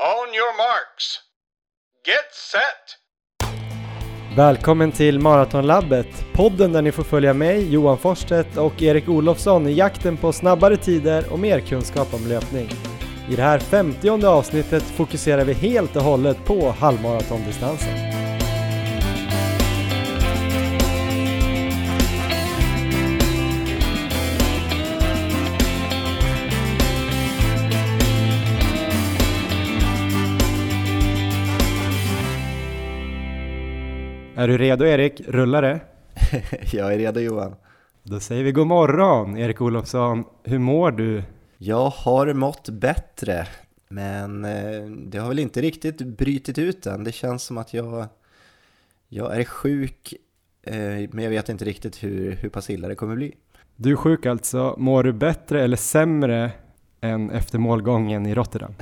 On your marks. Get set! Välkommen till Maratonlabbet, podden där ni får följa mig, Johan Forsstedt och Erik Olofsson i jakten på snabbare tider och mer kunskap om löpning. I det här femtionde avsnittet fokuserar vi helt och hållet på halvmaratondistansen. Är du redo Erik? Rullar det? Jag är redo Johan. Då säger vi god morgon Erik Olofsson. Hur mår du? Jag har mått bättre, men eh, det har väl inte riktigt brytit ut än. Det känns som att jag, jag är sjuk, eh, men jag vet inte riktigt hur, hur pass illa det kommer bli. Du är sjuk alltså. Mår du bättre eller sämre än efter målgången i Rotterdam?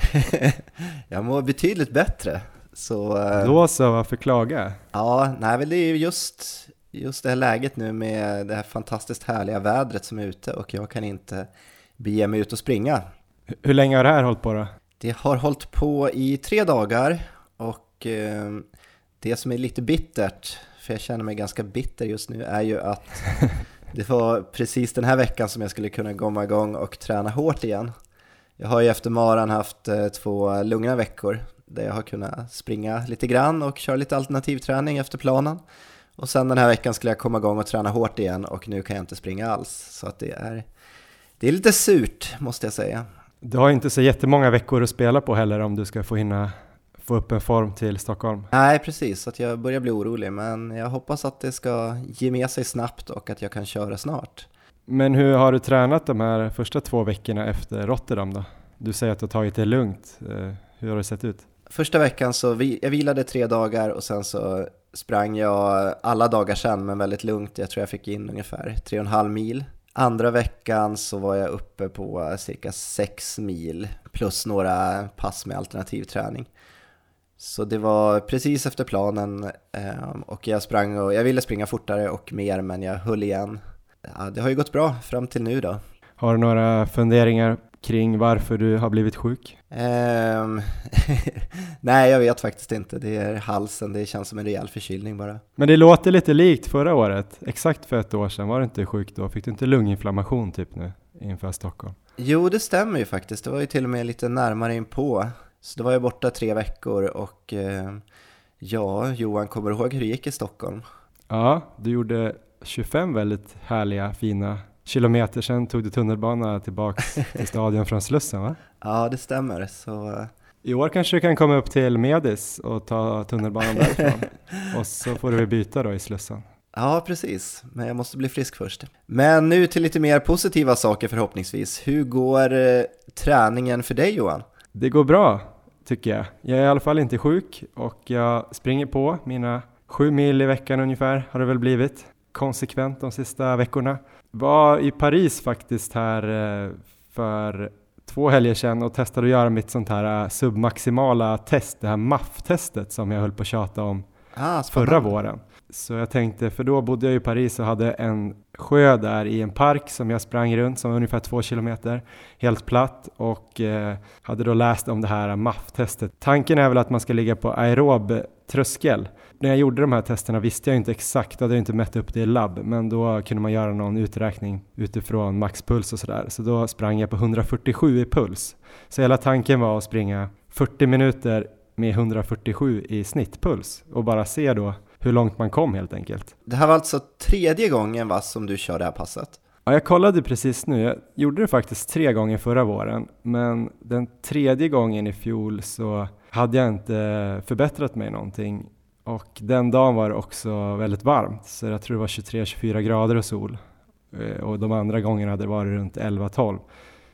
jag mår betydligt bättre. Så, eh, Då så, varför klaga? Ja, nej men det är just, just det här läget nu med det här fantastiskt härliga vädret som är ute och jag kan inte bege mig ut och springa. Hur länge har det här hållit på då? Det har hållit på i tre dagar och eh, det som är lite bittert, för jag känner mig ganska bitter just nu, är ju att det var precis den här veckan som jag skulle kunna komma igång och träna hårt igen. Jag har ju efter maran haft eh, två lugna veckor där jag har kunnat springa lite grann och köra lite alternativträning efter planen. Och sen den här veckan skulle jag komma igång och träna hårt igen och nu kan jag inte springa alls. Så att det är, det är lite surt måste jag säga. Du har inte så jättemånga veckor att spela på heller om du ska få hinna få upp en form till Stockholm. Nej, precis. Så att jag börjar bli orolig, men jag hoppas att det ska ge med sig snabbt och att jag kan köra snart. Men hur har du tränat de här första två veckorna efter Rotterdam då? Du säger att du har tagit det lugnt. Eh, hur har det sett ut? Första veckan så vi, jag vilade tre dagar och sen så sprang jag alla dagar sen men väldigt lugnt. Jag tror jag fick in ungefär tre och en halv mil. Andra veckan så var jag uppe på cirka sex mil plus några pass med alternativ träning. Så det var precis efter planen ehm, och jag sprang och jag ville springa fortare och mer men jag höll igen. Ja, det har ju gått bra fram till nu då. Har du några funderingar kring varför du har blivit sjuk? Um, nej, jag vet faktiskt inte. Det är halsen, det känns som en rejäl förkylning bara. Men det låter lite likt förra året. Exakt för ett år sedan var du inte sjuk då. Fick du inte lunginflammation typ nu inför Stockholm? Jo, det stämmer ju faktiskt. Det var ju till och med lite närmare in på. Så då var jag borta tre veckor och uh, ja, Johan, kommer du ihåg hur det gick i Stockholm? Ja, du gjorde 25 väldigt härliga, fina kilometer sen tog du tunnelbana tillbaks till stadion från Slussen va? Ja, det stämmer. Så... Eh, I år kanske du kan komma upp till Medis och ta tunnelbanan därifrån. och så får du byta då i Slussen. Ja, precis. Men jag måste bli frisk först. Men nu till lite mer positiva saker förhoppningsvis. Hur går eh, träningen för dig Johan? Det går bra, tycker jag. Jag är i alla fall inte sjuk och jag springer på mina sju mil i veckan ungefär har det väl blivit konsekvent de sista veckorna. Var i Paris faktiskt här eh, för två helger sedan och testade att göra mitt sånt här eh, submaximala test, det här MAF-testet som jag höll på att tjata om ah, förra våren. Så jag tänkte, för då bodde jag i Paris och hade en sjö där i en park som jag sprang runt som var ungefär två kilometer, helt platt och eh, hade då läst om det här MAF-testet. Tanken är väl att man ska ligga på aerob tröskel. När jag gjorde de här testerna visste jag inte exakt, jag hade inte mätt upp det i labb, men då kunde man göra någon uträkning utifrån maxpuls och sådär. Så då sprang jag på 147 i puls. Så hela tanken var att springa 40 minuter med 147 i snittpuls och bara se då hur långt man kom helt enkelt. Det här var alltså tredje gången va, som du kör det här passet? Ja, jag kollade precis nu. Jag gjorde det faktiskt tre gånger förra våren, men den tredje gången i fjol så hade jag inte förbättrat mig någonting. Och den dagen var det också väldigt varmt, så jag tror det var 23-24 grader och sol. Eh, och de andra gångerna hade det varit runt 11-12.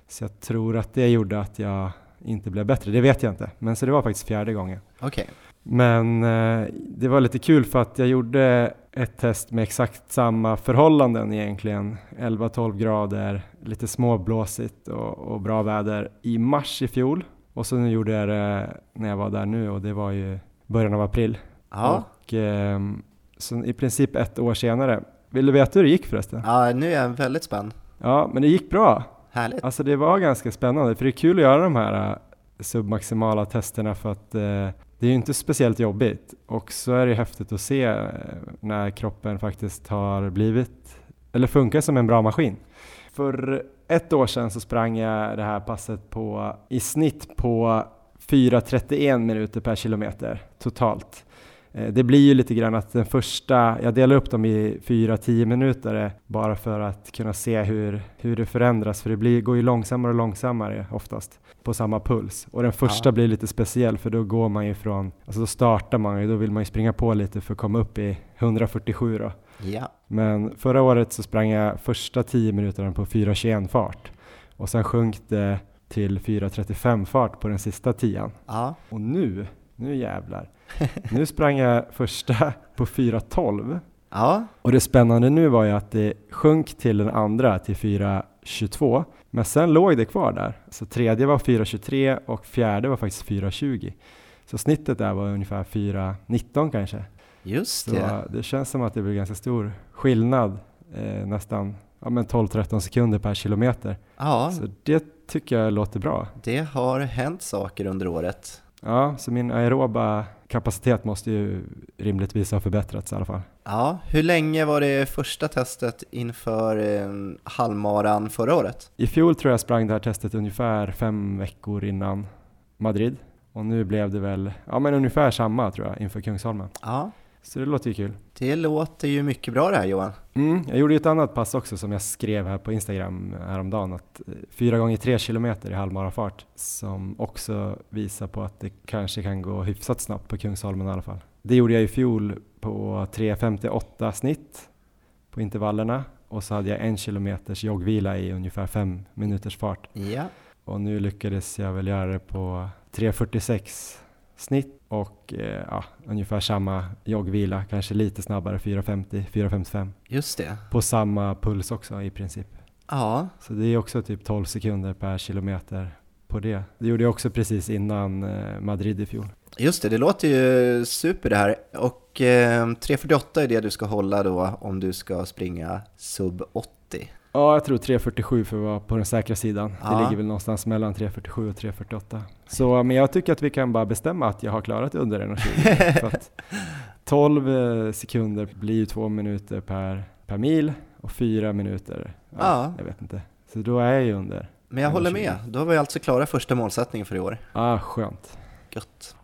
Så jag tror att det gjorde att jag inte blev bättre, det vet jag inte. Men så det var faktiskt fjärde gången. Okay. Men eh, det var lite kul för att jag gjorde ett test med exakt samma förhållanden egentligen. 11-12 grader, lite småblåsigt och, och, bra väder i mars i fjol. Och så nu gjorde jag det när jag var där nu och det var ju början av april. Ja. Och, eh, så i princip ett år senare. Vill du veta hur det gick förresten? Ja, nu är jag väldigt spänd. Ja, men det gick bra. Härligt. Alltså det var ganska spännande, för det är kul att göra de här submaximala testerna för att eh, det är ju inte speciellt jobbigt och så är det häftigt att se eh, när kroppen faktiskt har blivit eller funkar som en bra maskin. För ett år sedan så sprang jag det här passet på i snitt på 4.31 minuter per kilometer totalt. Eh, det blir ju lite grann att den första, jag delar upp dem i 4-10 minuter bara för att kunna se hur, hur det förändras för det blir, går ju långsammare och långsammare oftast på samma puls. Och den första ja. blir lite speciell för då går man ju från, alltså då startar man ju, då vill man ju springa på lite för att komma upp i 147 då. Ja. Men förra året så sprang jag första 10 minuterna på 4.21 fart och sen sjönk det till 4.35 fart på den sista tian. Ja. Och nu, nu jävlar, nu sprang jag första på 4.12 Ja. och det spännande nu var ju att det sjönk till den andra till 4.22 men sen låg det kvar där. Så tredje var 4.23 och fjärde var faktiskt 4.20. Så snittet där var ungefär 4.19 kanske. Just det. Så det känns som att det blir ganska stor skillnad, eh, nästan ja, 12-13 sekunder per kilometer. Ja. Så det tycker jag låter bra. Det har hänt saker under året. Ja, så min aeroba kapacitet måste ju rimligtvis ha förbättrats i alla fall. Ja, hur länge var det första testet inför eh, halvmaran förra året? I fjol tror jag sprang det här testet ungefär fem veckor innan Madrid och nu blev det väl ja, men ungefär samma tror jag inför Kungsholmen. Ja. Så det låter ju kul. Det låter ju mycket bra det här Johan. Mm, jag gjorde ett annat pass också som jag skrev här på Instagram häromdagen. Att 4 gånger 3 kilometer i halvmarafart som också visar på att det kanske kan gå hyfsat snabbt på Kungsholmen i alla fall. Det gjorde jag i fjol på 3.58 snitt på intervallerna och så hade jag en kilometers joggvila i ungefär fem minuters fart. Ja. Och nu lyckades jag väl göra det på 3.46 snitt och eh, ja, ungefär samma joggvila, kanske lite snabbare, 4.50, 4.55. Just det. På samma puls också i princip. Ja. Så det är också typ 12 sekunder per kilometer på det. Det gjorde jag också precis innan eh, Madrid i fjol. Just det, det låter ju super det här. Och eh, 3.48 är det du ska hålla då om du ska springa sub 80. Ja, jag tror 3.47 för att vara på den säkra sidan. Ja. Det ligger väl någonstans mellan 3.47 och 3.48. Så, men jag tycker att vi kan bara bestämma att jag har klarat under 1.20. för att 12 eh, sekunder blir ju två minuter per, per mil och fyra minuter, ja, Ja. jag vet inte. Så då är jag ju under. Men jag håller 1.20. med, då har vi alltså klarat första målsättningen för i år. Ah, skönt. Gött.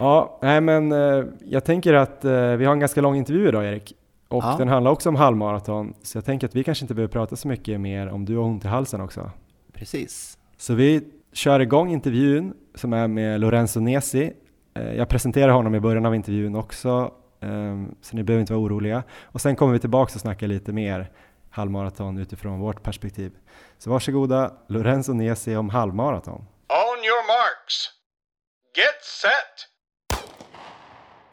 Ja, nej men eh, jag tänker att eh, vi har en ganska lång intervju idag Erik. Och Ja. den handlar också om halvmaraton. Så jag tänker att vi kanske inte behöver prata så mycket mer om du har ont i halsen också. Precis. Så vi kör igång intervjun som är med Lorenzo Nesi. Eh, Jag presenterar honom i början av intervjun också, eh, så ni behöver inte vara oroliga. Och sen kommer vi tillbaka och snacka lite mer halvmaraton utifrån vårt perspektiv. Så varsågoda, Lorenzo Nesi om halvmaraton. On your marks. Get set.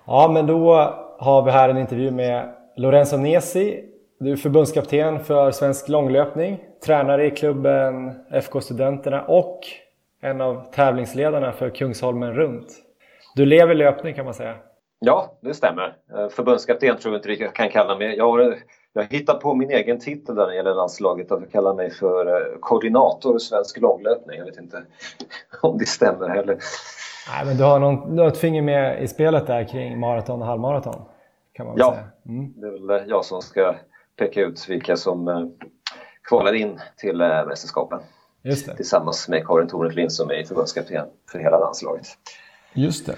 Ja, men då har vi här en intervju med Lorenzo Nesi. Du är förbundskapten för svensk långlöpning, tränare i klubben FK Studenterna och en av tävlingsledarna för Kungsholmen runt. Du lever löpning kan man säga. Ja, det stämmer. Eh, förbundskapten tror jag inte jag kan kalla mig. Jag har, jag har hittat på min egen titel när det gäller landslaget. Att jag kallar mig för eh, koordinator i svensk långlöpning. Jag vet inte om det stämmer heller. Nej, men du har, någon, du har ett finger med i spelet där kring maraton och halvmaraton. Kan man Ja. säga. Mm. Det är väl jag som ska peka ut vilka som eh, kvalar in till eh, mästerskapen. Tillsammans med Karin Torneflind som är förbundskapten för hela landslaget. Just det.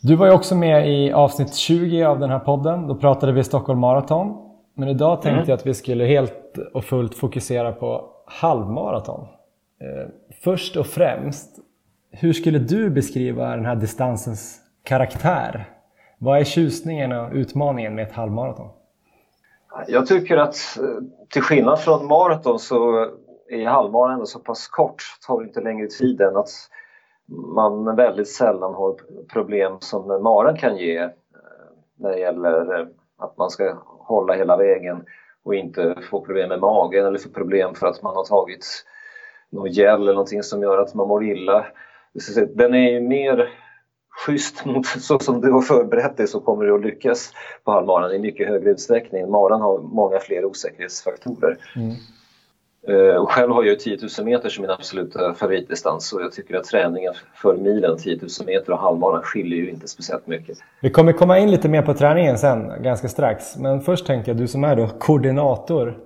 Du var ju också med i avsnitt 20 av den här podden. Då pratade vi Stockholm Marathon. Men idag tänkte jag att vi skulle helt och fullt fokusera på halvmaraton. Eh, först och främst, hur skulle du beskriva den här distansens karaktär? Vad är tjusningen och utmaningen med ett halvmaraton? Jag tycker att eh, till skillnad från maraton så är halvmaran ändå så pass kort, tar inte längre tid än att man väldigt sällan har problem som maran kan ge eh, när det gäller eh, att man ska hålla hela vägen och inte få problem med magen eller få problem för att man har tagit någon gel eller någonting som gör att man mår illa. Den är ju mer schysst mot så som du har förberett dig så kommer du att lyckas på halvmaran i mycket högre utsträckning. Maran har många fler osäkerhetsfaktorer. Eh, och själv har jag 10 000 meter som min absoluta favoritdistans och jag tycker att träningen för milen 10 000 meter och halvmaran skiljer ju inte speciellt mycket. Vi kommer komma in lite mer på träningen sen, ganska strax. Men först tänkte jag, du som är då koordinator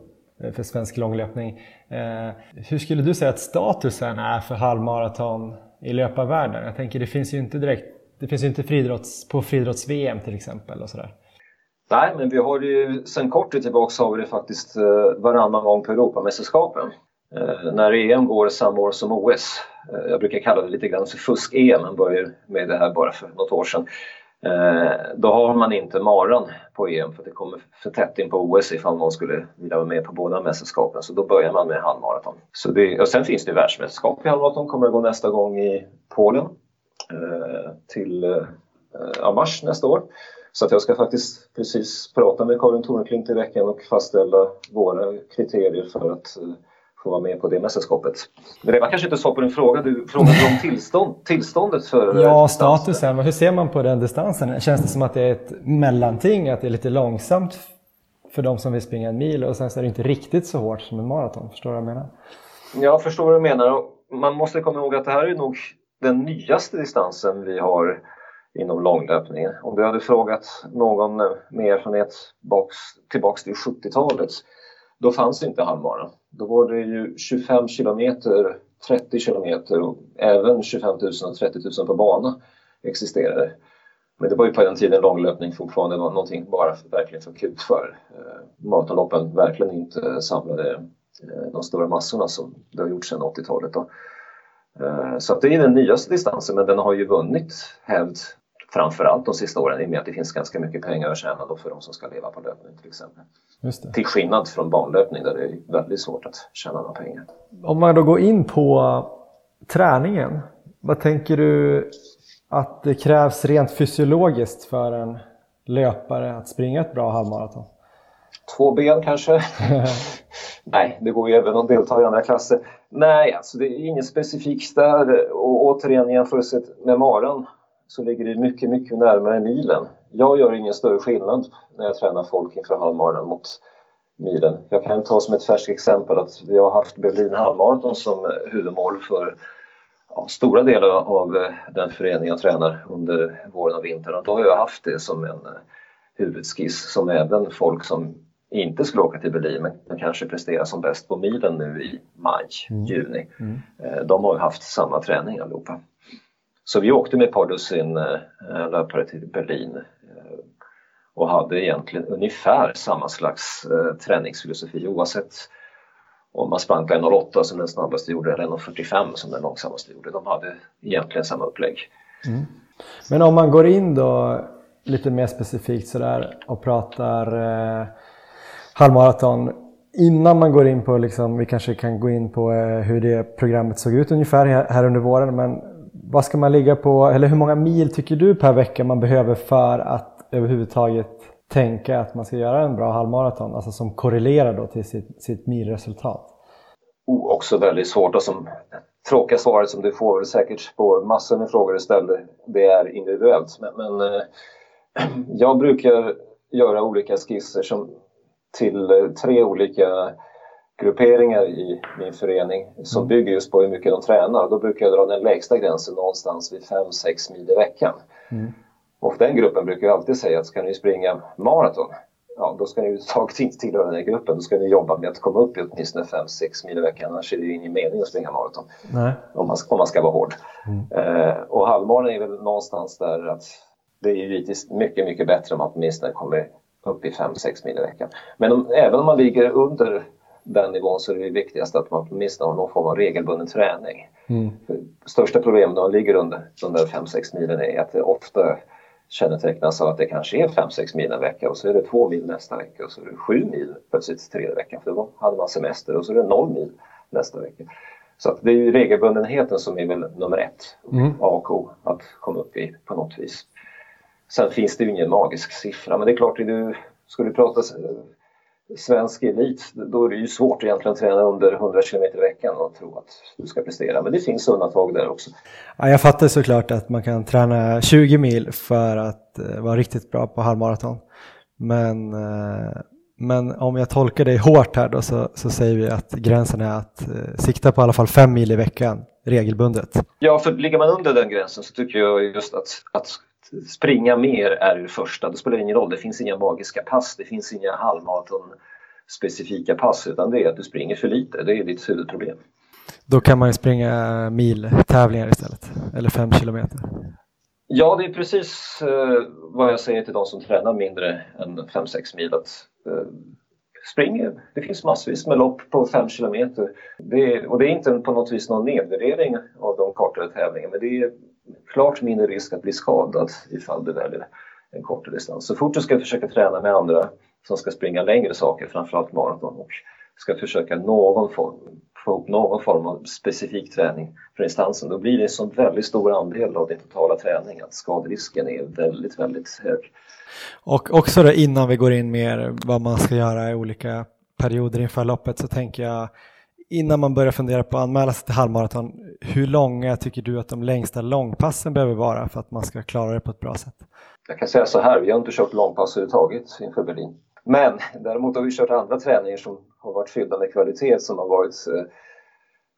eh, för svensk långlöpning. Eh, hur skulle du säga att statusen är för halvmaraton i löparvärlden? Jag tänker det finns ju inte direkt, det finns ju inte friidrotts, på friidrotts-VM till exempel och sådär. Nej, men vi har ju sen kort tid tillbaka har vi det faktiskt eh, varannan gång på Europamästerskapen. Eh, när EM går samma år som OS. Eh, jag brukar kalla det lite grann för fusk-EM, man började med det här bara för något år sedan. Eh, då har man inte maran på EM för det kommer för tätt in på OS ifall någon skulle vilja vara med på båda mästerskapen. Så då börjar man med halvmaraton. Så det, och sen finns det världsmästerskap i halvmaraton, kommer att gå nästa gång i Polen eh, till eh, mars nästa år. Så att jag ska faktiskt precis prata med Karin Tornklint i veckan och fastställa våra kriterier för att eh, få vara med på det mästerskapet. Men det var kanske inte svar på din fråga. Du frågade om tillstånd, tillståndet för eh, Ja, statusen. Hur ser man på den distansen? Känns det som att det är ett mellanting, att det är lite långsamt för de som vill springa en mil och sen så är det inte riktigt så hårt som en maraton? Förstår du vad jag menar? Jag förstår vad du menar. Man måste komma ihåg att det här är nog den nyaste distansen vi har inom långlöpningen. Om du hade frågat någon med erfarenhet tillbaks till 70-talet, då fanns inte halvmaran. Då var det ju 25 kilometer, 30 kilometer och även 25 000 och 30 000 på bana existerade. Men det var ju på den tiden långlöpning fortfarande var någonting bara för, verkligen för kul för. Eh, maratonloppen verkligen inte samlade eh, de stora massorna som det har gjort sedan 80-talet. Eh, så att det är den nyaste distansen men den har ju vunnit hävd framförallt de sista åren i och med att det finns ganska mycket pengar att tjäna då för de som ska leva på löpning till exempel. Till skillnad från banlöpning där det är väldigt svårt att tjäna några pengar. Om man då går in på träningen, vad tänker du att det krävs rent fysiologiskt för en löpare att springa ett bra halvmaraton? Två ben kanske? Nej, det går ju även att delta i andra klasser. Nej, alltså det är inget specifikt där och återigen jämfört med maran så ligger det mycket, mycket närmare milen. Jag gör ingen större skillnad när jag tränar folk inför halvmaran mot milen. Jag kan ta som ett färskt exempel att vi har haft Berlin halvmaraton som huvudmål för ja, stora delar av eh, den förening jag tränar under våren och vintern och då har jag haft det som en eh, huvudskiss som även folk som inte skulle åka till Berlin men kanske prestera som bäst på milen nu i maj, mm. juni. Mm. Eh, de har haft samma träning allihopa. Så vi åkte med ett par dussin eh, eh, löpare till Berlin eh, och hade egentligen ungefär samma slags träningsfilosofi oavsett om man sprang på 1.08 som den snabbaste gjorde eller 1.45 som den långsammaste gjorde. De hade egentligen samma upplägg. Mm. Men om man går in då lite mer specifikt sådär och pratar eh, halvmaraton. Innan man går in på, liksom, vi kanske kan gå in på eh, hur det programmet såg ut ungefär här under våren, men vad ska man ligga på, eller hur många mil tycker du per vecka man behöver för att överhuvudtaget tänka att man ska göra en bra halvmaraton, alltså som korrelerar då till sitt, sitt milresultat? Oh, också väldigt svårt och som tråkiga svaret som du får säkert på massor med frågor du ställer, det är individuellt. Men, men eh, jag brukar göra olika skisser som till eh, tre olika grupperingar i min förening som mm. bygger just på hur mycket de tränar. Då brukar jag dra den lägsta gränsen någonstans vid 5-6 mil i veckan. Mm. Och den gruppen brukar jag alltid säga att ska ni springa maraton, ja då ska ni överhuvudtaget inte tillhöra den här gruppen. Då ska ni jobba med att komma upp i åtminstone 5-6 mil i veckan. Annars är det ju ingen mening att springa maraton. Om, man, om man ska vara hård. Mm. Eh, och halvmaran är väl någonstans där att det är givetvis mycket, mycket bättre om man åtminstone kommer upp i 5-6 mil i veckan. Men om, även om man ligger under den nivån så är det viktigast att man åtminstone har någon form av regelbunden träning. Mm. Största problemet när man ligger under de där 5-6 milen är att det ofta kännetecknas av att det kanske är 5-6 mil en vecka och så är det 2 mil nästa vecka och så är det 7 mil plötsligt tredje veckan för då hade man semester och så är det 0 mil nästa vecka. Så det är ju regelbundenheten som är väl nummer ett, mm. A och O, att komma upp i på något vis. Sen finns det ju ingen magisk siffra men det är klart, du, ska du prata svensk elit, då är det ju svårt egentligen att träna under 100 km i veckan och tro att du ska prestera. Men det finns undantag där också. Ja, jag fattar såklart att man kan träna 20 mil för att uh, vara riktigt bra på halvmaraton. Men, uh, Men om jag tolkar dig hårt här då så, så säger vi att gränsen är att eh, sikta på i alla fall fem mil i veckan regelbundet. Ja, för ligger man under den gränsen så tycker jag just att, att springa mer är det första. Det spelar ingen roll, det finns inga magiska pass, det finns inga halvmaraton specifika pass utan det är att du springer för lite, det är ditt huvudproblem. Då kan man ju springa miltävlingar istället, eller fem kilometer. Ja, det är precis eh, vad jag säger till de som tränar mindre än 5-6 mil. Att, eh, spring, det finns massvis med lopp på 5 kilometer. Det, och det är inte på något vis någon nedvärdering av de kortare tävlingarna men det är klart mindre risk att bli skadad ifall du väljer en kortare distans. Så fort du ska försöka träna med andra som ska springa längre saker, framförallt maraton och ska försöka någon form, få ihop någon form av specifik träning för distansen, då blir det en så väldigt stor andel av din totala träning att skaderisken är väldigt, väldigt hög. Och också då innan vi går in mer vad man ska göra i olika perioder inför loppet så tänker jag innan man börjar fundera på att anmäla sig till halvmaraton, hur långa tycker du att de längsta långpassen behöver vara för att man ska klara det på ett bra sätt? Jag kan säga så här, vi har inte kört långpass överhuvudtaget inför Berlin. Men däremot har vi kört andra träningar som har varit fyllda med kvalitet som har varit eh,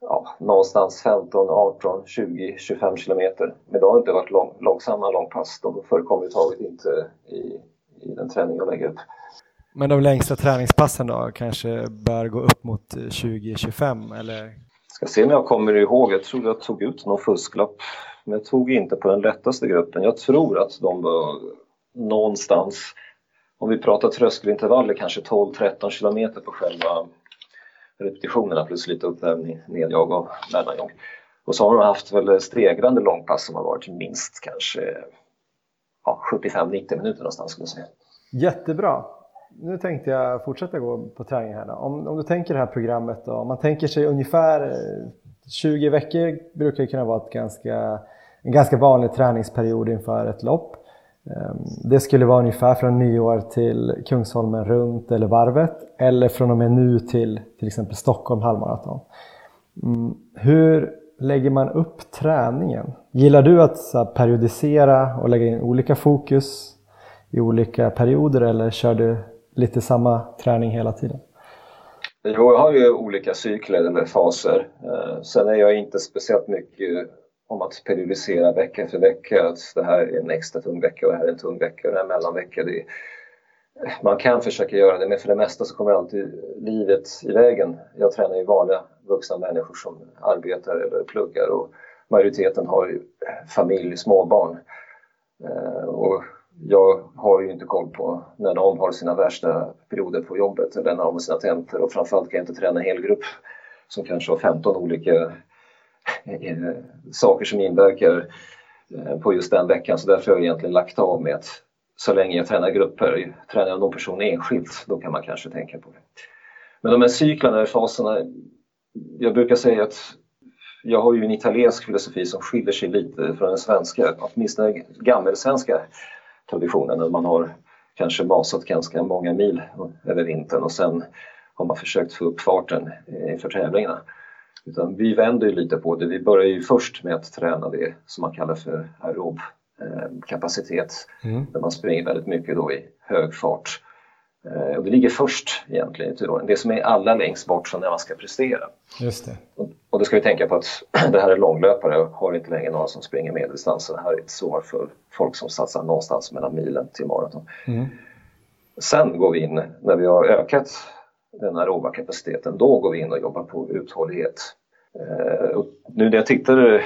ja, någonstans 15, 18, 20, 25 kilometer. Men det har inte varit lång, långsamma långpass. De förekommer överhuvudtaget inte i, i den träning jag lägger upp. Men de längsta träningspassen då kanske bör gå upp mot 20-25 eller? Ska se om jag kommer ihåg, jag tror jag tog ut någon fusklapp. Men jag tog inte på den lättaste gruppen. Jag tror att de var någonstans, om vi pratar tröskelintervaller, kanske 12-13 kilometer på själva repetitionerna plus lite uppvärmning, nedjag och mellanjag. Och så har de haft väl stegrande långpass som har varit minst kanske ja, 75-90 minuter någonstans skulle jag säga. Jättebra nu tänkte jag fortsätta gå på träning här. Då. Om, om du tänker det här programmet då, om man tänker sig ungefär eh, 20 veckor brukar det kunna vara ett ganska, en ganska vanlig träningsperiod inför ett lopp. Ehm, det skulle vara ungefär från nyår till Kungsholmen runt eller varvet eller från och med nu till till exempel Stockholm halvmaraton. Mm, hur lägger man upp träningen? Gillar du att periodisera och lägga in olika fokus i olika perioder eller kör du lite samma träning hela tiden? Jo, jag har ju olika cykler eller faser. Eh, sen är jag inte speciellt mycket om att periodisera vecka för vecka. Att det här är en extra tung vecka och det här är en tung vecka och det här är en mellanvecka. Det är... Man kan försöka göra det men för det mesta så kommer alltid livet i vägen. Jag tränar ju vanliga vuxna människor som arbetar eller pluggar och majoriteten har ju familj, småbarn. Eh, och jag har ju inte koll på när de har sina värsta perioder på jobbet eller när de har sina tentor. Och framförallt kan jag inte träna en hel grupp som kanske har 15 olika eh, saker som inverkar eh, på just den veckan. Så därför har jag egentligen lagt av med att så länge jag tränar grupper, tränar jag någon person enskilt, då kan man kanske tänka på det. Men de här cyklerna, faserna, jag brukar säga att jag har ju en italiensk filosofi som skiljer sig lite från den svenska, åtminstone gammelsvenska traditionen när man har kanske basat ganska många mil över vintern och sen har man försökt få upp farten inför tävlingarna. Utan vi vänder ju lite på det. Vi börjar ju först med att träna det som man kallar för aerob eh, kapacitet. Mm. Där man springer väldigt mycket då i hög fart. Eh, och det ligger först egentligen Det som är allra längst bort från när man ska prestera. Just det. Och, och då ska vi tänka på att det här är långlöpare och har inte längre några som springer medeldistansen. Det här är ett svar för folk som satsar någonstans mellan milen till maraton. Mm. Sen går vi in, när vi har ökat den aeroba kapaciteten, då går vi in och jobbar på uthållighet. Eh, och nu när jag tittar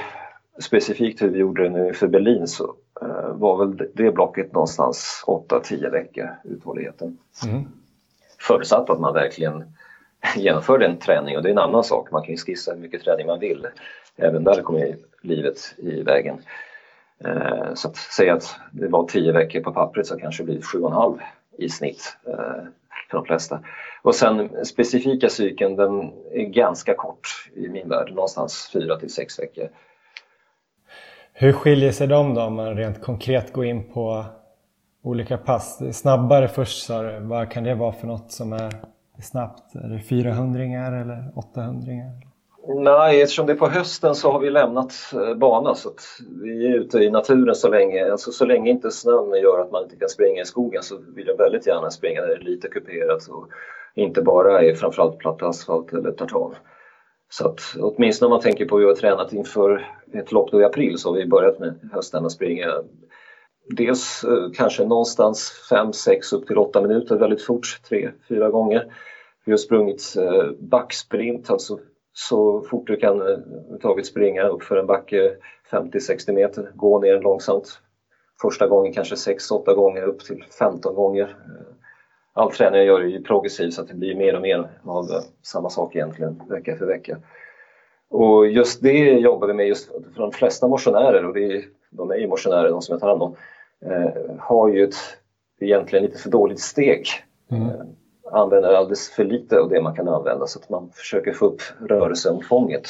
specifikt hur vi gjorde det nu för Berlin så eh, var väl det blocket någonstans 8-10 veckor, uthålligheten. Mm. Förutsatt att man verkligen genomför den träning och det är en annan sak. Man kan ju skissa hur mycket träning man vill. Även där kommer livet i vägen. Eh, så att säga att det var 10 veckor på pappret så kanske det blir 7,5 i snitt eh, för de flesta. Och sen specifika cykeln den är ganska kort i min värld, någonstans 4 till 6 veckor. Hur skiljer sig de då om man rent konkret går in på olika pass? Snabbare först sa du, vad kan det vara för något som är snabbt? Är det 400 eller 800? Nej, eftersom det är på hösten så har vi lämnat eh, banan så att vi är ute i naturen så länge. Alltså så länge inte snön gör att man inte kan springa i skogen så vill jag väldigt gärna springa där det är lite kuperat och inte bara är framförallt platt asfalt eller tartan. Så att åtminstone om man tänker på hur vi har tränat inför ett lopp då i april så har vi börjat med hösten att springa dels eh, kanske någonstans 5, 6 upp till 8 minuter väldigt fort, 3-4 gånger. Vi har sprungit eh, backsprint, alltså så fort du kan eh, överhuvudtaget springa upp för en backe 50-60 meter, gå ner långsamt. Första gången kanske 6-8 gånger upp till 15 gånger. All träning jag gör är ju progressiv så att det blir mer och mer av samma sak egentligen vecka för vecka. Och just det jobbar vi med just för de flesta motionärer och är, de är ju motionärer de som jag tar hand om, eh, har ju ett egentligen lite för dåligt steg. Mm. Eh, använder alldeles för lite av det man kan använda så att man försöker få upp rörelseomfånget.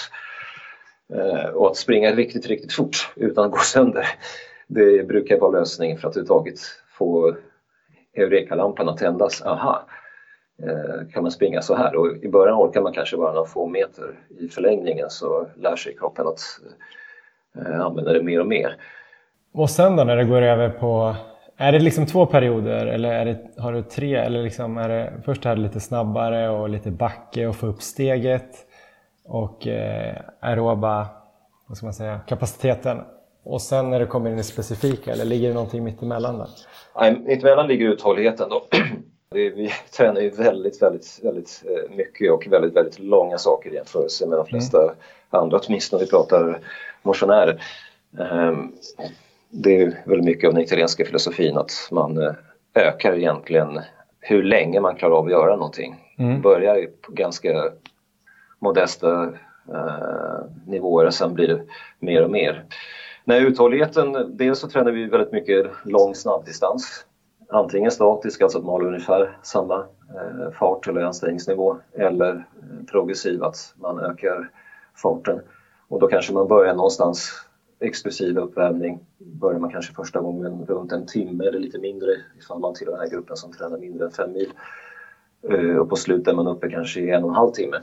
Eh, och att springa riktigt, riktigt fort utan att gå sönder, det brukar vara lösningen för att överhuvudtaget få Eureka-lampan att tändas. Aha, eh, kan man springa så här? Och I början orkar man kanske bara några få meter. I förlängningen så lär sig kroppen att eh, använda det mer och mer. Och sen då när det går över på är det liksom två perioder eller är det, har du tre? Eller liksom är det, först är det lite snabbare och lite backe och få upp steget och eh, aeroba vad ska man säga, kapaciteten. Och sen när det kommer in i specifika, eller ligger det någonting mittemellan där? Nej, mittemellan ligger uthålligheten då. Vi tränar ju väldigt, väldigt, väldigt eh, mycket och väldigt, väldigt långa saker i jämförelse med de flesta mm. andra, åtminstone om vi pratar motionärer. Ehm, det är väldigt mycket av den italienska filosofin att man eh, ökar egentligen hur länge man klarar av att göra någonting. Mm. Börjar på ganska modesta eh, nivåer och sen blir det mer och mer. Nej, uthålligheten, dels så tränar vi väldigt mycket lång snabbdistans. Antingen statisk, alltså att man håller ungefär samma eh, fart eller ansträngningsnivå eller eh, progressiv, att man ökar farten. Och då kanske man börjar någonstans exklusiv uppvärmning börjar man kanske första gången runt en timme eller lite mindre ifall man tillhör den här gruppen som tränar mindre än fem mil. Eh, och på slutet är man uppe kanske i en och en halv timme.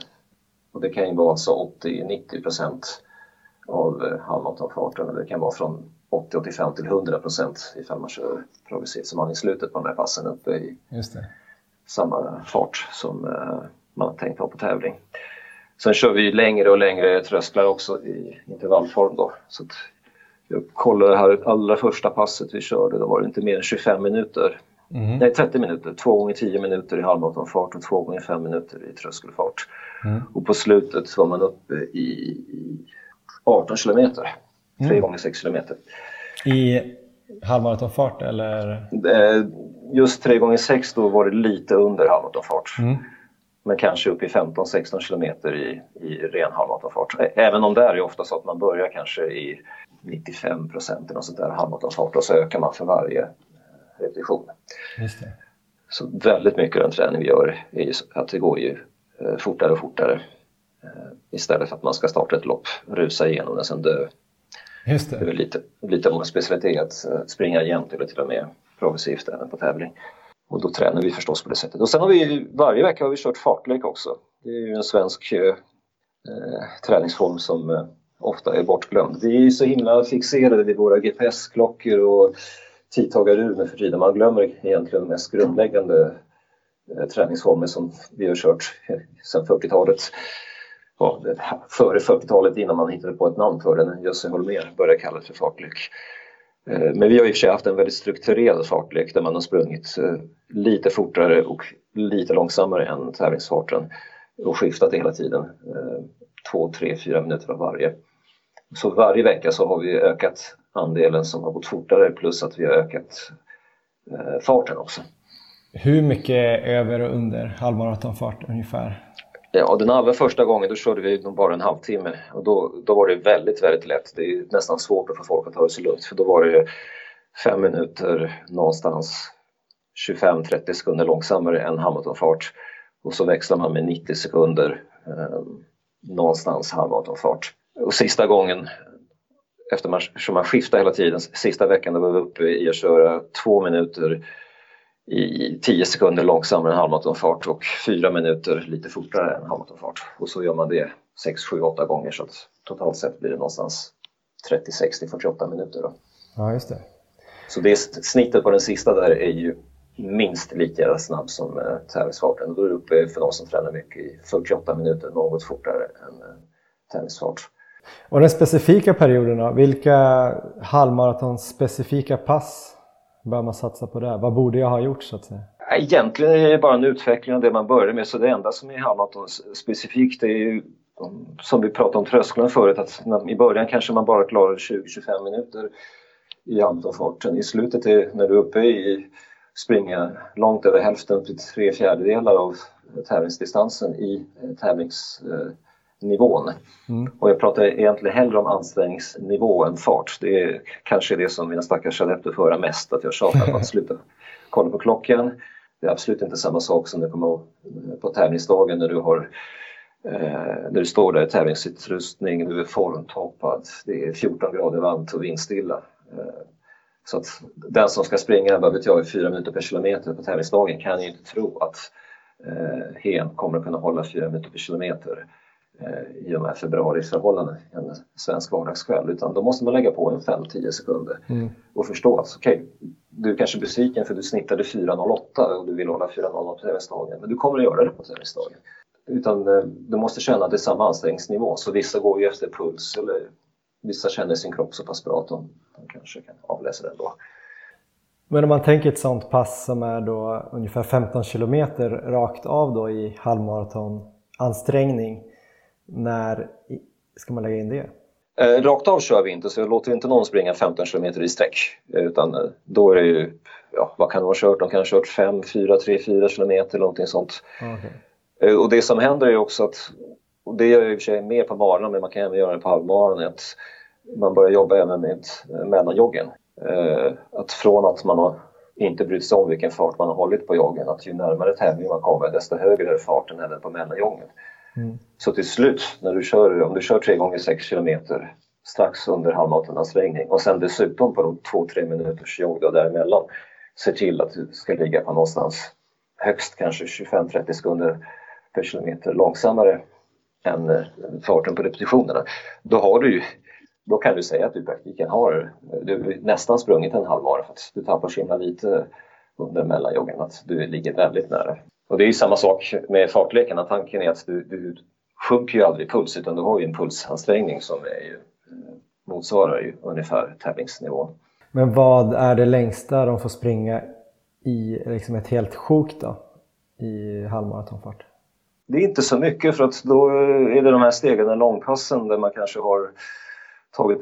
Och det kan ju vara alltså 80-90 procent av eh, halvmaratonfarten det kan vara från 80-85 till 100 procent ifall man kör progressivt så man i slutet på de här passen uppe i samma fart som eh, man har tänkt ha på tävling. Sen kör vi längre och längre trösklar också i intervallform då. Så jag kollade här allra första passet vi körde, då var det inte mer än 25 minuter. Mm. Nej, 30 minuter. Två gånger 10 minuter i halvmaratonfart och två gånger 5 minuter i tröskelfart. Mm. Och på slutet var man uppe i 18 kilometer. 3 mm. gånger 6 kilometer. I halvmaratonfart eller? Just 3 gånger 6 då var det lite under halvmaratonfart. Mm men kanske upp i 15-16 kilometer i, i ren halvmaratonfart. Även om det är ofta så att man börjar kanske i 95 procent eller sånt där halvmaratonfart och så ökar man för varje repetition. Just det. Så väldigt mycket av den träning vi gör är att det går ju eh, fortare och fortare eh, istället för att man ska starta ett lopp, rusa igenom det sen dö. Just det. det är lite, lite av vår specialitet att eh, springa jämnt eller till och med progressivt även på tävling. Och då tränar vi förstås på det sättet. Och sen har vi varje vecka har vi kört fartlek också. Det är ju en svensk eh, träningsform som eh, ofta är bortglömd. Vi är ju så himla fixerade vid våra GPS-klockor och tidtagarur nu för tiden. Man glömmer egentligen de mest grundläggande eh, träningsformer som vi har kört sedan 40-talet. Ja, före 40-talet innan man hittade på ett namn för den. Jösse Holmér började kalla det för fartlek. Eh, men vi har i och för sig haft en väldigt strukturerad fartlek där man har sprungit eh, lite fortare och lite långsammare än tävlingsfarten och skiftat det hela tiden. Eh, två, tre, fyra minuter av varje. Så varje vecka så har vi ökat andelen som har gått fortare plus att vi har ökat farten också. Hur mycket över och under halvmaratonfart ungefär? Eh, ja, den allra första gången då körde vi nog bara en halvtimme och då, då var det väldigt, väldigt lätt. Det är nästan svårt att få folk att ta det så lugnt för då var det fem minuter någonstans 25-30 sekunder långsammare än halvmaratonfart och så växlar man med 90 sekunder eh, någonstans halvmaratonfart. Och sista gången, eftersom man, man skiftar hela tiden, sista veckan då var vi uppe i att köra två minuter i 10 sekunder långsammare än halvmaratonfart och 4 minuter lite fortare än halvmaratonfart. Och så gör man det 6, 7, 8 gånger så att totalt sett blir det någonstans 30, 60, 48 minuter. Då. Ja, just det. Så det snittet på den sista där är ju minst lika snabb som eh, tävlingsfarten. Då är det uppe för de som tränar mycket i 48 minuter, något fortare än eh, tävlingsfart. Och den specifika perioden då? Vilka halvmaratons specifika pass bör man satsa på där? Vad borde jag ha gjort så att säga? Egentligen är det bara en utveckling av det man började med så det enda som är om specifikt är ju som vi pratade om trösklarna förut att i början kanske man bara klarar 20-25 minuter i halvmaratonfarten. I slutet är när du är uppe i springa långt över hälften till tre fjärdedelar av tävlingsdistansen i eh, tävlings eh, nivån. Mm. Och jag pratar egentligen hellre om ansträngningsnivå än fart. Det är kanske det som mina stackars adepter får höra mest, att jag tjatar på att sluta kolla på klockan. Det är absolut inte samma sak som det kommer på tävlingsdagen när du har eh, när du står där i tävlingsutrustning, du är formtoppad, det är 14 grader varmt och vindstilla. Eh, så att den som ska springa, vad vet jag, i 4 minuter per kilometer på tävlingsdagen kan ju inte tro att eh, hen kommer att kunna hålla 4 minuter per kilometer Eh, i de här februariförhållandena en svensk vardagskväll utan då måste man lägga på en 5-10 sekunder mm. och förstå att okej, okay, du är kanske besviken för du snittade 4.08 och du vill hålla 4.00 på tävlingsdagen men du kommer att göra det på tävlingsdagen. Utan eh, du måste känna att det är samma ansträngningsnivå så vissa går ju efter puls eller vissa känner sin kropp så pass bra att de, de kanske kan avläsa det ändå. Men om man tänker ett sånt pass som är då ungefär 15 kilometer rakt av då i halvmaraton ansträngning när ska man lägga in det? Eh, rakt av kör vi inte så jag låter inte någon springa 15 km i sträck utan eh, då är det ju, ja vad kan de ha kört? De kan ha kört 5, 4, 3, 4 km eller någonting sånt. Okay. Eh, och det som händer är också att, och det gör jag i och för sig mer på maran men man kan även göra det på halvmaran, att man börjar jobba även med mellanjoggen. Eh, att från att man har inte brytt sig om vilken fart man har hållit på joggen, att ju närmare tävlingen man kommer desto högre är farten även på mellanjoggen. Mm. Så till slut, när du kör, om du kör 3 gånger 6 kilometer strax under halvmaratonansträngning och sen dessutom på de 2-3 minuters jogg däremellan ser till att du ska ligga på någonstans högst kanske 25-30 sekunder per kilometer långsammare än eh, farten på repetitionerna. Då har du då kan du säga att du i praktiken har du nästan sprungit en halvmara för att du tappar så himla lite under mellanjoggen att du ligger väldigt nära. Och det är ju samma sak med fartlekarna. Tanken är att du, du sjunker ju aldrig puls utan du har ju en pulsansträngning som är ju, eh, motsvarar ju ungefär tävlingsnivån. Men vad är det längsta de får springa i liksom ett helt sjok då? I halvmaratonfart? Det är inte så mycket för att då är det de här stegen, långpassen där man kanske har tagit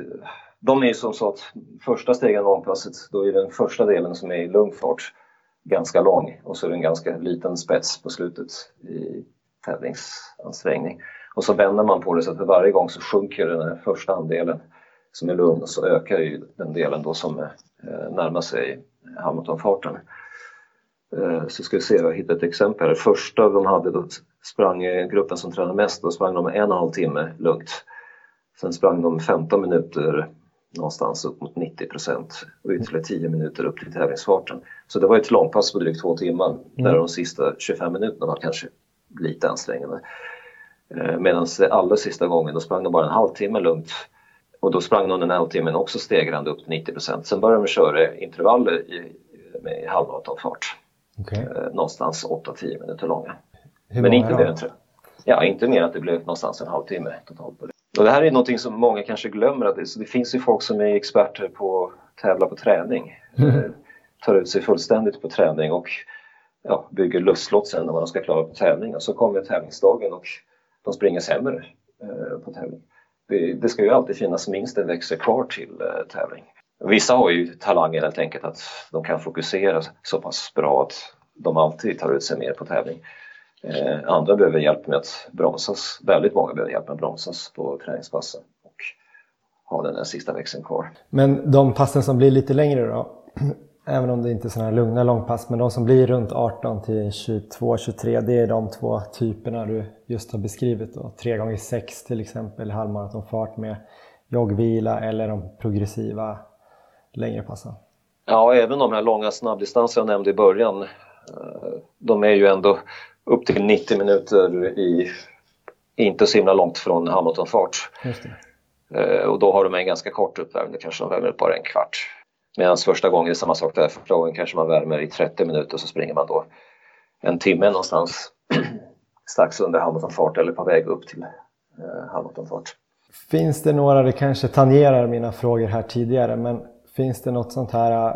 de är ju som så att första stegen långpasset, då är den första delen som är i lugn fart ganska lång och så är det en ganska liten spets på slutet i tävlingsansträngning. Och så vänder man på det så att för varje gång så sjunker den här första andelen som är lugn och så ökar ju den delen då som eh, närmar sig Hamiltonfarten. Eh, så ska vi se, jag hittade ett exempel. Första de hade, då sprang gruppen som tränade mest, då sprang de en och en halv timme lugnt. Sen sprang de 15 minuter någonstans upp mot 90 procent och ytterligare 10 minuter upp till tävlingsfarten. Så det var ett långpass på drygt två timmar mm. där de sista 25 minuterna var kanske lite ansträngande. Eh, Medan allra sista gången då sprang de bara en halvtimme lugnt och då sprang de den halvtimmen också stegrande upp till 90 procent. Sen började de köra intervaller i, med halvmaratonfart. Okay. Eh, någonstans 8-10 minuter långa. Men inte mer, än, ja, inte mer att det blev någonstans en halvtimme totalt på det. Och det här är någonting som många kanske glömmer. Att det, så det finns ju folk som är experter på att tävla på träning. Mm. tar ut sig fullständigt på träning och ja, bygger lustlott sen när man ska klara på tävling. Och så kommer tävlingsdagen och de springer sämre eh, på tävling. Det, det, ska ju alltid finnas minst en växel kvar till eh, tävling. Vissa har ju talangen helt enkelt att de kan fokusera så pass bra att de alltid tar ut sig mer på tävling. Eh, andra behöver hjälp med att bromsas. Väldigt många behöver hjälp med att bromsas på träningspassen och ha den där sista växeln kvar. Men de passen som blir lite längre då? Även om det inte är sådana här lugna långpass, men de som blir runt 18 till 22, 23, det är de två typerna du just har beskrivit. Då. 3 gånger 6 till exempel, halvmaratonfart med joggvila eller de progressiva längre passen. Ja, även de här långa snabbdistanser jag nämnde i början, eh, de är ju ändå upp till 90 minuter i inte så himla långt från Hamiltonfart. Eh, och då har de en ganska kort uppvärmning, kanske de värmer bara en kvart. Medan första gången är samma sak där, första gången kanske man värmer i 30 minuter och så springer man då en timme någonstans strax under Hamiltonfart eller på väg upp till eh, Hamiltonfart. Finns det några, det kanske tangerar mina frågor här tidigare, men finns det något sånt här eh,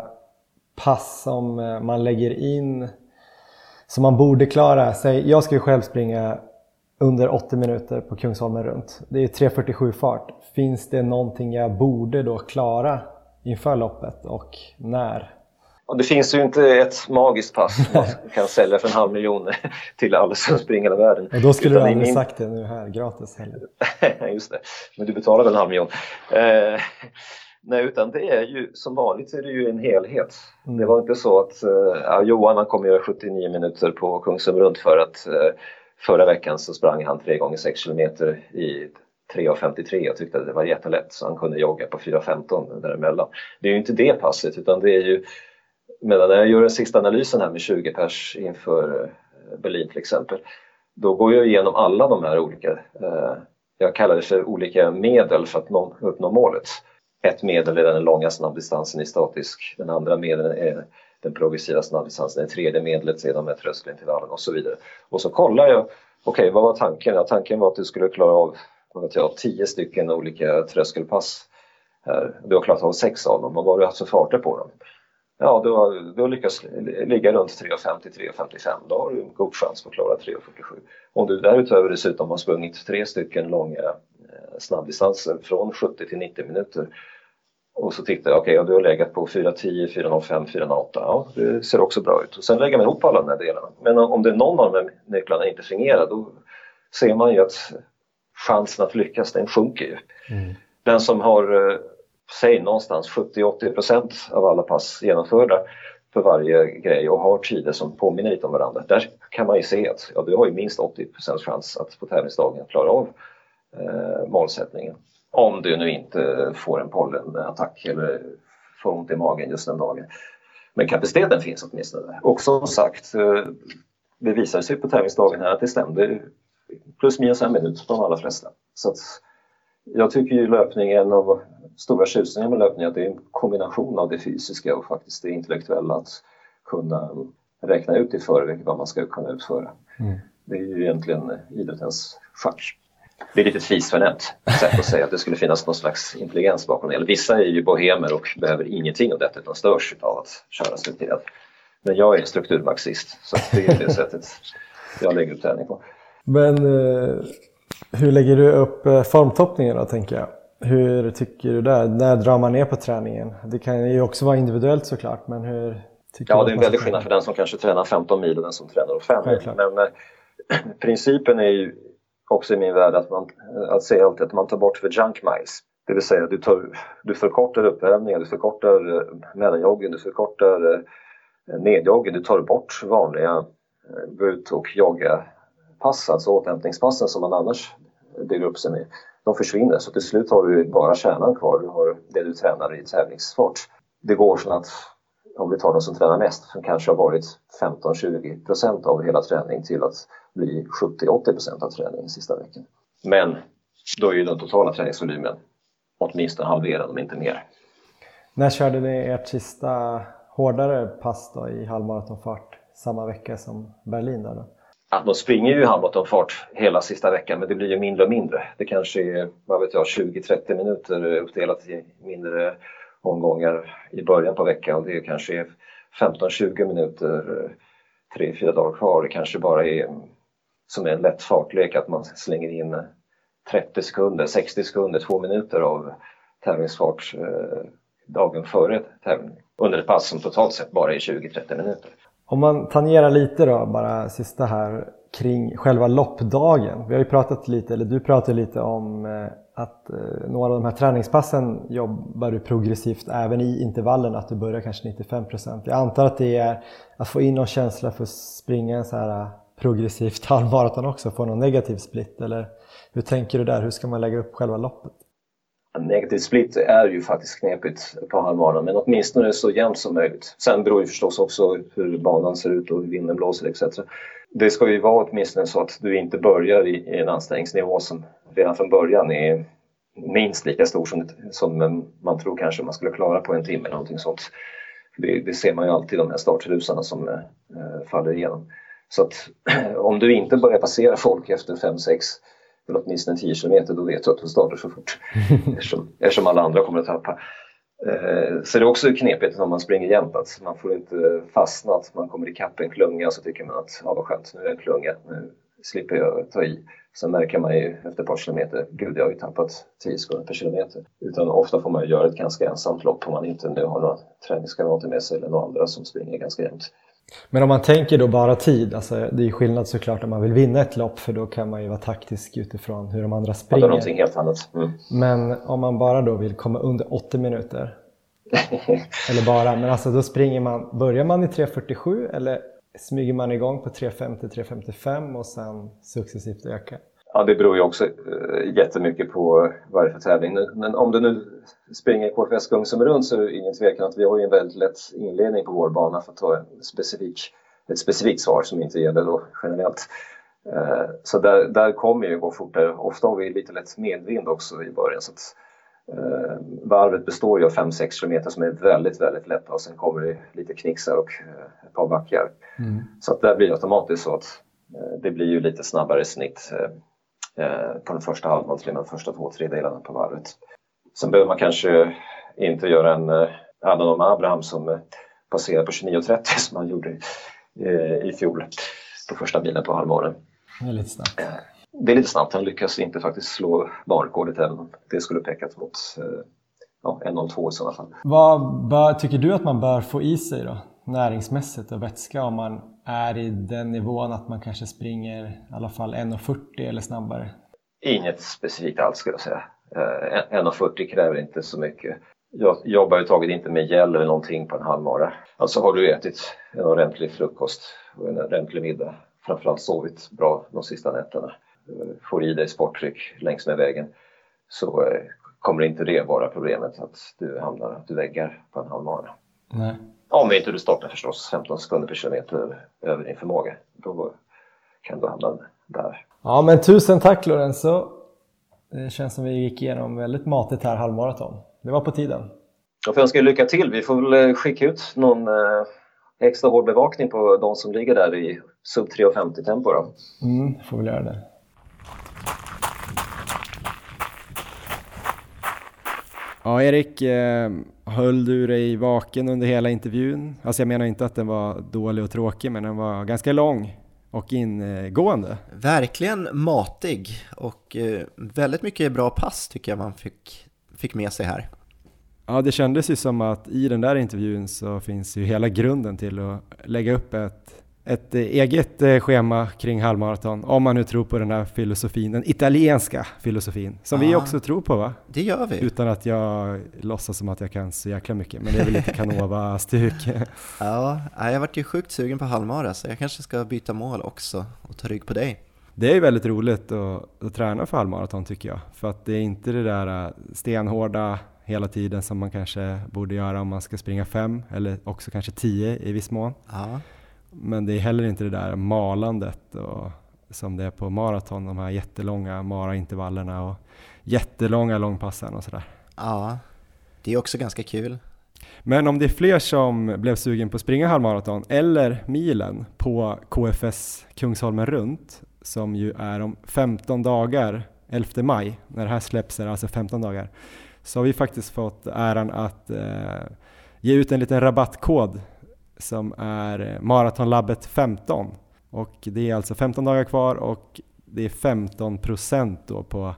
pass som eh, man lägger in som man borde klara? Säg, jag ska ju själv springa under 80 minuter på Kungsholmen runt. Det är 3.47 fart. Finns det någonting jag borde då klara inför loppet och när? det finns ju inte ett magiskt pass man kan sälja för en halv miljon till alla som springer hela världen. Och då skulle Utan du aldrig min... sagt det nu här gratis heller. Just det, men du betalar väl en halv miljon. Nej, utan det är ju som vanligt är det ju en helhet. Mm. Det var inte så att eh, Johan han kommer göra 79 minuter på Kungsholm runt för att eh, förra veckan så sprang han 3 gånger 6 kilometer i 3.53 och tyckte att det var jättelätt så han kunde jogga på 4.15 däremellan. Det är ju inte det passet utan det är ju medan när jag gör den sista analysen här med 20 pers inför eh, Berlin till exempel då går jag igenom alla de här olika, eh, jag kallar det för olika medel för att nå, uppnå målet. Ett medel är den långa snabbdistansen i statisk, den andra medlen är den progressiva snabbdistansen, det tredje medlet är de här tröskelintervallen och så vidare. Och så kollar jag, okej okay, vad var tanken? Ja, tanken var att du skulle klara av vad vet jag, tio stycken olika tröskelpass. Här. Du har klarat av sex av dem och vad har du haft för farter på dem? Ja, du har, du har lyckats ligga runt 3.50-3.55. Då har du en god chans på att klara 3.47. Om du därutöver dessutom har sprungit tre stycken långa eh, snabbdistanser från 70 till 90 minuter och så tittar jag, okej, okay, du har legat på 4.10, 4.05, 4.08. Ja, det ser också bra ut. Och sen lägger man ihop alla de här delarna. Men om det är någon av de här nycklarna inte fungerar då ser man ju att chansen att lyckas den sjunker ju. Mm. Den som har, eh, säg någonstans 70-80% av alla pass genomförda för varje grej och har tider som påminner lite om varandra. Där kan man ju se att ja, du har ju minst 80% chans att på tävlingsdagen klara av eh, målsättningen. Om du nu inte får en pollenattack eller får ont i magen just den dagen. Men kapaciteten finns åtminstone. Och som sagt, eh, det visade sig på tävlingsdagen här att det stämde plus minus en minut på de allra flesta. Så jag tycker ju löpningen och stora tjusningen med löpning att det är en kombination av det fysiska och faktiskt det intellektuella att kunna räkna ut i förväg vad man ska kunna utföra. Mm. Det är ju egentligen idrottens schack. Det är lite fisförnämt sätt att säga att det skulle finnas någon slags intelligens bakom det. Eller vissa är ju bohemer och behöver ingenting av detta utan störs av att köra strukturerat. Men jag är strukturmarxist så det är det sättet jag lägger upp träning på. Men eh, hur lägger du upp eh, formtoppningen då tänker jag? Hur tycker du där? När drar man ner på träningen? Det kan ju också vara individuellt såklart men hur tycker Ja, det är en väldig skillnad för den som kanske tränar 15 mil och den som tränar 5 mil. Men eh, principen är ju också i min värld att, man, att säga alltid att man tar bort för junk miles. Det vill säga du, tar, du förkortar uppvärmningen, du förkortar eh, mellanjoggen, du förkortar eh, nedjoggen, du tar bort vanliga eh, gå ut och jogga pass, alltså återhämtningspassen som man annars bygger upp sig med, de försvinner. Så till slut har du bara kärnan kvar, du har det du tränar i tävlingsfart. Det går så att om vi tar de som tränar mest, som kanske har varit 15-20% av hela träningen till att bli 70-80 av träningen sista veckan. Men då är ju den totala träningsvolymen åtminstone halverad om inte mer. När körde ni ert sista hårdare pass då i halvmaratonfart samma vecka som Berlin? Då? Ja, de springer ju i halvmaratonfart hela sista veckan men det blir ju mindre och mindre. Det kanske är vad vet jag, 20-30 minuter uppdelat i mindre omgångar i början på veckan Det det kanske är 15-20 minuter eh, tre, fyra dagar kvar. Det kanske bara är mm, som en lätt fartlek att man slänger in eh, 30 sekunder, 60 sekunder, 2 minuter av tävlingsfart eh, dagen före tävling, under ett pass som totalt sett bara är 20-30 minuter. Om man tangerar lite då, bara sista här, kring själva loppdagen. Vi har ju pratat lite, eller du pratade lite om att eh, några av de här träningspassen jobbar du progressivt även i intervallen, att du börjar kanske 95% Jag antar att det är att få in någon känsla för att springa en så här eh, progressivt halvmaraton också, få någon negativ split eller hur tänker du där? Hur ska man lägga upp själva loppet? Negativ split är ju faktiskt knepigt på halvmaran men åtminstone så jämnt som möjligt. Sen beror ju förstås också hur banan ser ut och hur vinden blåser etc. Det ska ju vara åtminstone så att du inte börjar i, i en ansträngningsnivå som redan från början är minst lika stor som, som man tror kanske man skulle klara på en timme eller någonting sånt. Det, det ser man ju alltid de här startrusarna som eh, faller igenom. Så att om du inte börjar passera folk efter 5-6 eller åtminstone 10 km då vet du att du startar så fort eftersom, eftersom alla andra kommer att tappa. Eh, så det är också knepigt om man springer jämt att man får inte fastna, att man kommer ikapp en klunga så tycker man att ja vad skönt, nu är det en klunga, nu slipper jag ta i. Sen märker man ju efter ett par kilometer, gud jag har ju tappat 10 sekunder per kilometer. Utan ofta får man göra ett ganska ensamt lopp om man inte nu har några träningskamrater med sig eller några andra som springer ganska jämnt. Men om man tänker då bara tid, alltså det är skillnad såklart om man vill vinna ett lopp för då kan man ju vara taktisk utifrån hur de andra springer. Ja, någonting helt annat. Mm. Men om man bara då vill komma under 80 minuter, eller bara, men alltså då springer man, börjar man i 3.47 eller smyger man igång på 3.50-3.55 och sen successivt ökar? Ja, det beror ju också äh, jättemycket på vad det är för tävling. Men om du nu springer KFS runt så är det ingen tvekan att vi har ju en väldigt lätt inledning på vår bana för att ta en specifik, ett specifikt svar som inte gäller då generellt. Äh, så där, där kommer ju gå fortare. Ofta har vi lite lätt medvind också i början. Så att, äh, varvet består ju av 5-6 km som är väldigt, väldigt lätta och sen kommer det lite knixar och ett par backar. Mm. Så att där blir det automatiskt så att det blir ju lite snabbare snitt Eh, på den första halvan till de första två tredjedelarna på varvet. Sen behöver man kanske inte göra en eh, Adam Abraham som eh, passerar på 29.30 som han gjorde i fjol på första milen på halvmånen. Det är lite snabbt. Det är lite snabbt. Han lyckas inte faktiskt slå barnrekordet även om det skulle pekat mot ja, 1.02 i sådana fall. Vad bör, tycker du att man bör få i sig då? Näringsmässigt och vätska om man är i den nivån att man kanske springer i alla fall 1.40 eller snabbare? Inget specifikt alls skulle jag säga. 1.40 eh, kräver inte så mycket. Jag jobbar överhuvudtaget inte med gel eller någonting på en halvmara. Alltså har du ätit en ordentlig frukost och en ordentlig middag, framförallt sovit bra de sista nätterna, eh, får i dig sporttryck längs med vägen så eh, kommer inte det vara problemet att du hamnar, att du väggar på en halvmara. Nej. Om inte du startar förstås 15 sekunder per kilometer över din förmåga. Då kan du hamna där. Ja men tusen tack Lorenzo. Det känns som vi gick igenom väldigt matigt här halvmaraton. Det var på tiden. Jag får önska er lycka till. Vi får väl eh, skicka ut någon eh, extra hård bevakning på de som ligger där i sub 3.50 tempo då. Mm, får väl göra det. Ja, Erik, eh, höll du dig vaken under hela intervjun? Alltså jag menar inte att den var dålig och tråkig, men den var ganska lång och ingående. Verkligen matig och eh, väldigt mycket bra pass tycker jag man fick, fick med sig här. Ja, det kändes ju som att i den där intervjun så finns ju hela grunden till att lägga upp ett ett eget eh, schema kring halvmaraton, om man nu tror på den här filosofin, den italienska filosofin, som ja, vi också tror på va? Det gör vi. Utan att jag låtsas som att jag kan så jäkla mycket, men det är väl lite Canova-stuk. ja, jag varit ju sjukt sugen på halvmara, så jag kanske ska byta mål också och ta rygg på dig. Det är väldigt roligt att, att träna för halvmaraton tycker jag, för att det är inte det där äh, stenhårda hela tiden som man kanske borde göra om man ska springa fem eller också kanske tio i viss mån. Ja. Men det är heller inte det där malandet och, som det är på maraton, de här jättelånga maraintervallerna och jättelånga långpassen och sådär. Ja, det är också ganska kul. Men om det är fler som blev sugen på att springa halvmaraton eller milen på KFS Kungsholmen runt, som ju är om 15 dagar, 11 maj, när det här släpps är det alltså 15 dagar, så har vi faktiskt fått äran att eh, ge ut en liten rabattkod som är Maratonlabbet 15. Och det är alltså 15 dagar kvar och det är 15 då på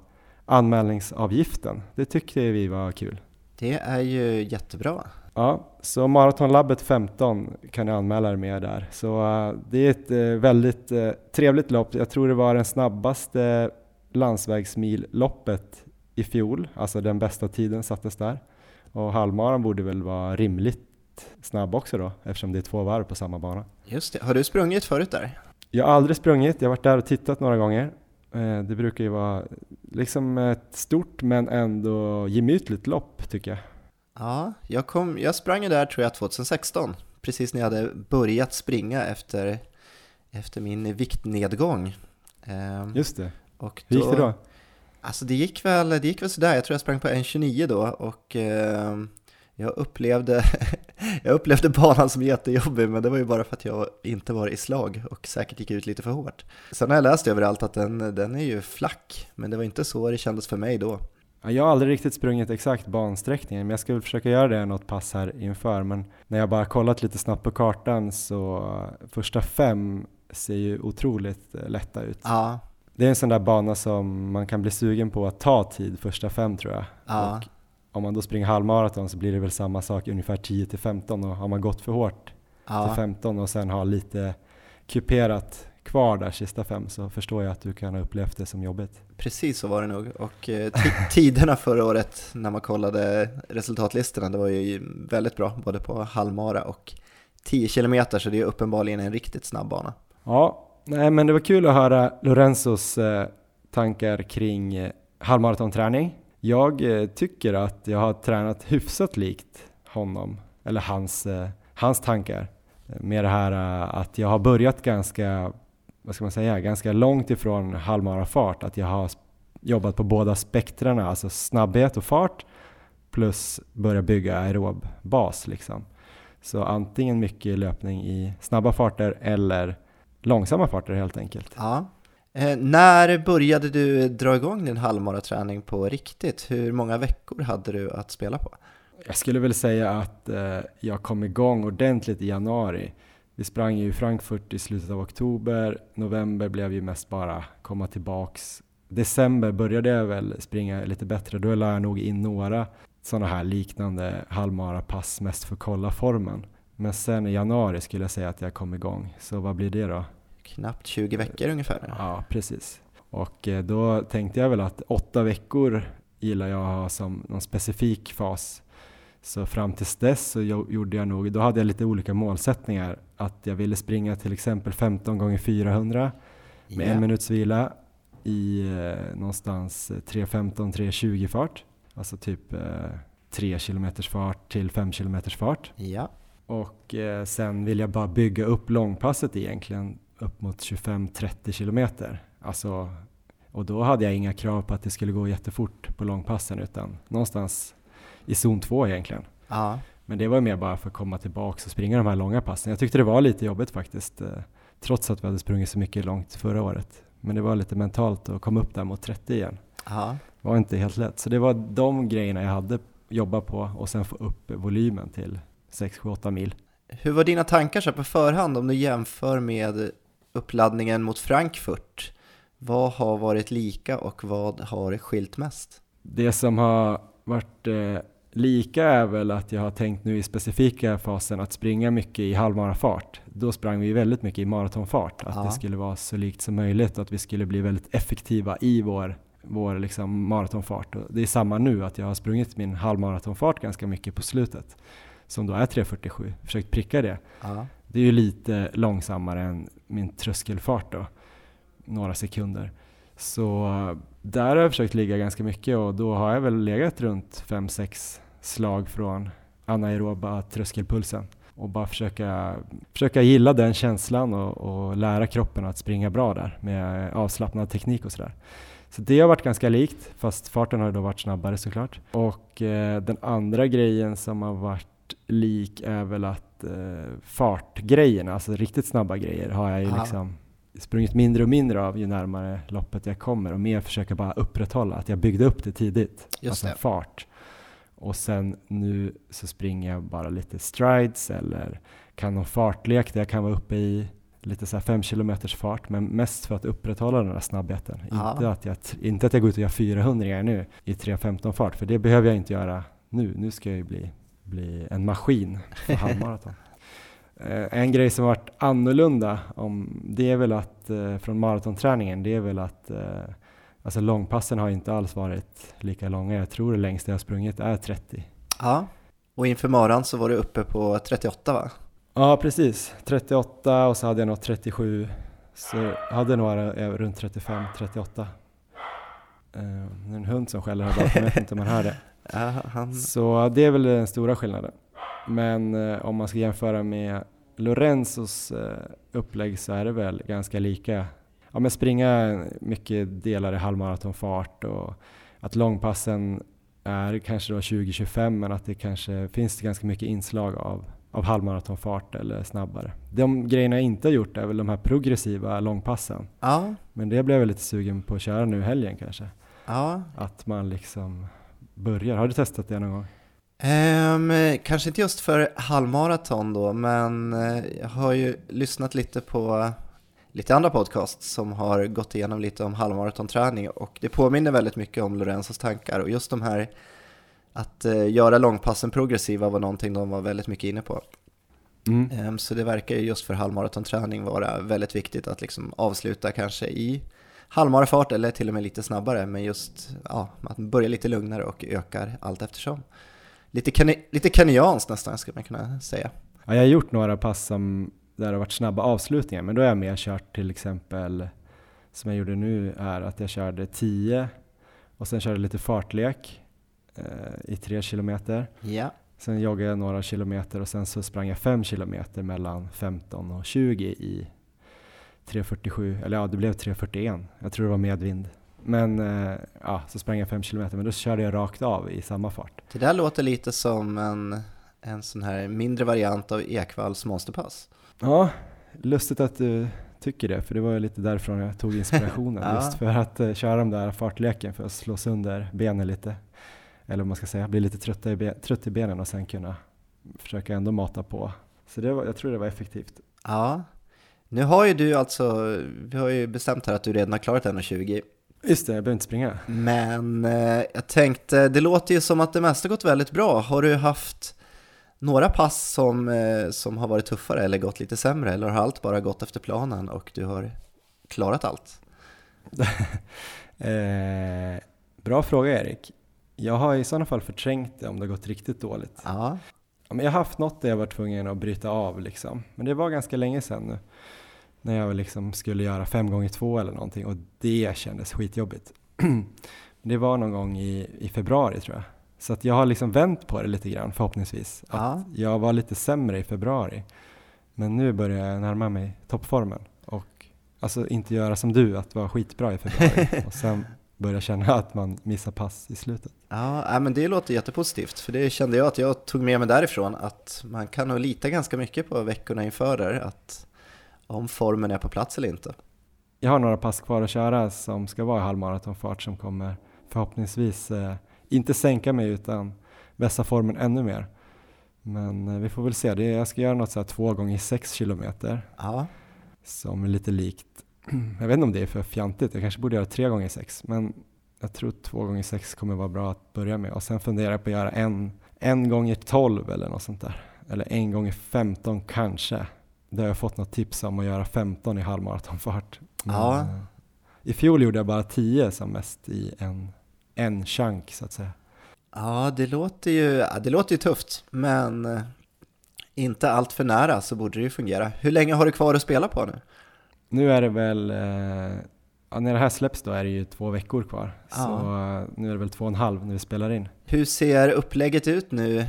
anmälningsavgiften. Det tyckte vi var kul. Det är ju jättebra. Ja, så Maratonlabbet 15 kan ni anmäla er med där. Så uh, det är ett uh, väldigt trevligt lopp. Jag tror det var den snabbaste landsvägsmilloppet i fjol, alltså den bästa tiden sattes där. Och halvmaran borde väl vara rimligt snabb också då, eftersom det är två varv på samma bana. Just det. Har du sprungit förut där? Jag har aldrig sprungit, jag har varit där och tittat några gånger. Eh, det brukar ju vara liksom ett stort men ändå gemytligt lopp tycker jag. Ja, jag, kom, jag sprang ju där tror jag 2016, precis när jag hade börjat springa efter, efter min viktnedgång. Ehm, Just det. Och då, Hur gick det då? Alltså det gick väl, det gick väl sådär, jag tror jag sprang på 1.29 då och eh, jag upplevde, jag upplevde banan som jättejobbig men det var ju bara för att jag inte var i slag och säkert gick ut lite för hårt. Sen har jag läst överallt att den, den är ju flack, men det var inte så det kändes för mig då. Jag har aldrig riktigt sprungit exakt bansträckningen, men jag ska väl försöka göra det något pass här inför. Men när jag bara kollat lite snabbt på kartan så första fem ser ju otroligt eh, lätta ut. Ja. Det är en sån där bana som man kan bli sugen på att ta tid första fem tror jag. Ja. Och om man då springer halvmaraton så blir det väl samma sak, ungefär 10 till 15 och har man gått för hårt ja. till 15 och sen har lite kuperat kvar där sista fem så förstår jag att du kan ha upplevt det som jobbigt. Precis så var det nog och eh, tiderna förra året när man kollade resultatlistorna det var ju väldigt bra både på halvmara och 10 km så det är uppenbarligen en riktigt snabb bana. Ja, nej men det var kul att höra Lorenzos eh, tankar kring eh, halvmaratonträning. Jag eh, tycker att jag har tränat hyfsat likt honom, eller hans, eh, hans tankar. Eh, Med det här att jag har börjat ganska vad ska man säga, ganska långt ifrån halvmarafart. Att jag har jobbat på båda spektrarna, alltså snabbhet och fart plus börja bygga aerob bas. Liksom. Så antingen mycket löpning i snabba farter eller långsamma farter helt enkelt. Ja. Eh, när började du dra igång din halvmaraträning på riktigt? Hur många veckor hade du att spela på? Jag skulle väl säga att eh, jag kom igång ordentligt i januari. Vi sprang ju i Frankfurt i slutet av oktober. November blev ju mest bara komma tillbaks. December började jag väl springa lite bättre. Då la jag nog in några sådana här liknande halvmarapass mest för att kolla formen. Men sen i januari skulle jag säga att jag kom igång. Så vad blir det då? Knappt 20 veckor ungefär. Ja, precis. Och eh, då tänkte jag väl att åtta veckor gillar jag att ha som någon specifik fas så fram tills dess så gjorde jag nog, då hade jag lite olika målsättningar. Att jag ville springa till exempel 15 gånger 400 med yeah. en minuts vila i eh, någonstans 3.15-3.20 fart. Alltså typ eh, 3 km fart till 5 km fart. Ja. Och eh, sen vill jag bara bygga upp långpasset egentligen upp mot 25-30 km. Alltså, och då hade jag inga krav på att det skulle gå jättefort på långpassen utan någonstans i zon 2 egentligen. Ja. Men det var mer bara för att komma tillbaka och springa de här långa passen. Jag tyckte det var lite jobbigt faktiskt, eh, trots att vi hade sprungit så mycket långt förra året. Men det var lite mentalt att komma upp där mot 30 igen. Ja. Det var inte helt lätt. Så det var de grejerna jag hade jobbat på och sen få upp volymen till 6, 7, 8 mil. Hur var dina tankar så på förhand om du jämför med uppladdningen mot Frankfurt? Vad har varit lika och vad har skilt mest? Det som har varit eh, Lika är väl att jag har tänkt nu i specifika fasen att springa mycket i halvmarafart. Då sprang vi väldigt mycket i maratonfart. Att ja. det skulle vara så likt som möjligt och att vi skulle bli väldigt effektiva i vår, vår liksom maratonfart. Det är samma nu, att jag har sprungit min halvmaratonfart ganska mycket på slutet. Som då är 3.47, försökt pricka det. Ja. Det är ju lite långsammare än min tröskelfart då, några sekunder. Så där har jag försökt ligga ganska mycket och då har jag väl legat runt 5-6 slag från anaeroba tröskelpulsen och bara försöka, försöka gilla den känslan och, och lära kroppen att springa bra där med avslappnad teknik och sådär. Så det har varit ganska likt, fast farten har då varit snabbare såklart. Och eh, den andra grejen som har varit lik är väl att eh, fartgrejerna, alltså riktigt snabba grejer, har jag ju Aha. liksom sprungit mindre och mindre av ju närmare loppet jag kommer och mer försöka bara upprätthålla att jag byggde upp det tidigt, Just alltså det. fart. Och sen nu så springer jag bara lite strides eller kan någon fartlek där jag kan vara uppe i lite så här fem kilometers fart, men mest för att upprätthålla den här snabbheten. Inte att, jag, inte att jag går ut och gör 400 nu i 3.15 fart, för det behöver jag inte göra nu. Nu ska jag ju bli, bli en maskin för halvmaraton. Eh, en grej som varit annorlunda, om, det är väl att eh, från maratonträningen, det är väl att eh, alltså långpassen har inte alls varit lika långa. Jag tror det längsta jag sprungit är 30. Ja, och inför maran så var du uppe på 38 va? Ja, precis. 38 och så hade jag något 37. Så jag hade några runt 35, 38. Eh, det är en hund som skäller här bakom, jag vet inte om man hör det. Ja, han... Så det är väl den stora skillnaden. Men eh, om man ska jämföra med Lorenzos eh, upplägg så är det väl ganska lika. Ja, men springa mycket delar i halvmaratonfart och att långpassen är kanske då 20-25 men att det kanske finns ganska mycket inslag av, av halvmaratonfart eller snabbare. De grejerna jag inte har gjort är väl de här progressiva långpassen. Ja, Men det blev jag lite sugen på att köra nu i helgen kanske. ja. Att man liksom börjar. Har du testat det någon gång? Ehm, kanske inte just för halvmaraton då, men eh, jag har ju lyssnat lite på lite andra podcasts som har gått igenom lite om halvmaratonträning och det påminner väldigt mycket om Lorenzos tankar och just de här att eh, göra långpassen progressiva var någonting de var väldigt mycket inne på. Mm. Ehm, så det verkar ju just för halvmaratonträning vara väldigt viktigt att liksom avsluta kanske i halvmarafart eller till och med lite snabbare, men just ja, att börja lite lugnare och ökar allt eftersom. Lite, kani- lite kenyanskt nästan skulle man kunna säga. Ja, jag har gjort några pass som, där det har varit snabba avslutningar, men då har jag mer kört till exempel, som jag gjorde nu, är att jag körde 10 och sen körde lite fartlek eh, i 3 kilometer. Ja. Sen joggade jag några kilometer och sen så sprang jag 5 kilometer mellan 15 och 20 i 3.47, eller ja det blev 3.41, jag tror det var medvind. Men eh, ja, så sprang jag 5 kilometer, men då körde jag rakt av i samma fart. Det där låter lite som en, en sån här mindre variant av Ekvalls monsterpass. Ja, lustigt att du tycker det, för det var ju lite därifrån jag tog inspirationen. Ja. Just för att eh, köra de där fartleken för att slå sönder benen lite. Eller vad man ska säga, bli lite trötta i be- trött i benen och sen kunna försöka ändå mata på. Så det var, jag tror det var effektivt. Ja. Nu har ju du alltså, vi har ju bestämt här att du redan har klarat 1,20. Just det, jag behöver inte springa. Men eh, jag tänkte, det låter ju som att det mesta gått väldigt bra. Har du haft några pass som, eh, som har varit tuffare eller gått lite sämre? Eller har allt bara gått efter planen och du har klarat allt? Eh, bra fråga Erik. Jag har i sådana fall förträngt det om det har gått riktigt dåligt. Ja, men jag har haft något där jag var tvungen att bryta av liksom. Men det var ganska länge sedan nu. När jag liksom skulle göra fem gånger två eller någonting och det kändes skitjobbigt. det var någon gång i, i februari tror jag. Så att jag har liksom vänt på det lite grann förhoppningsvis. Att Ja. jag var lite sämre i februari. Men nu börjar jag närma mig toppformen. Och alltså inte göra som du, att vara skitbra i februari. och sen börja känna att man missar pass i slutet. ja men det låter jättepositivt. För det kände jag att jag tog med mig därifrån. Att man kan nog lita ganska mycket på veckorna inför där. Att om formen är på plats eller inte. Jag har några pass kvar att köra som ska vara i halvmaratonfart som kommer förhoppningsvis eh, inte sänka mig utan vässa formen ännu mer. Men eh, vi får väl se. Det jag ska göra något så här två gånger sex kilometer Ja, som är lite likt. Jag vet inte om det är för fjantigt. Jag kanske borde göra tre gånger sex. Men jag tror två gånger sex kommer vara bra att börja med. Och sen funderar jag på att göra en, en gånger tolv eller något sånt där. Eller en gånger femton kanske. Där har jag fått något tips om att göra 15 i halvmaratonfart. Ja. eh, I fjol gjorde jag bara 10 som mest i en, en chunk så att säga. ja det, låter ju, det låter ju tufft. Men eh, inte allt för nära så borde det ju fungera. Hur länge har du kvar att spela på nu? Nu är det väl, eh, ja, när det här släpps då är det ju två veckor kvar. Ja. Så nu är det väl två och en halv när vi spelar in. Hur ser upplägget ut nu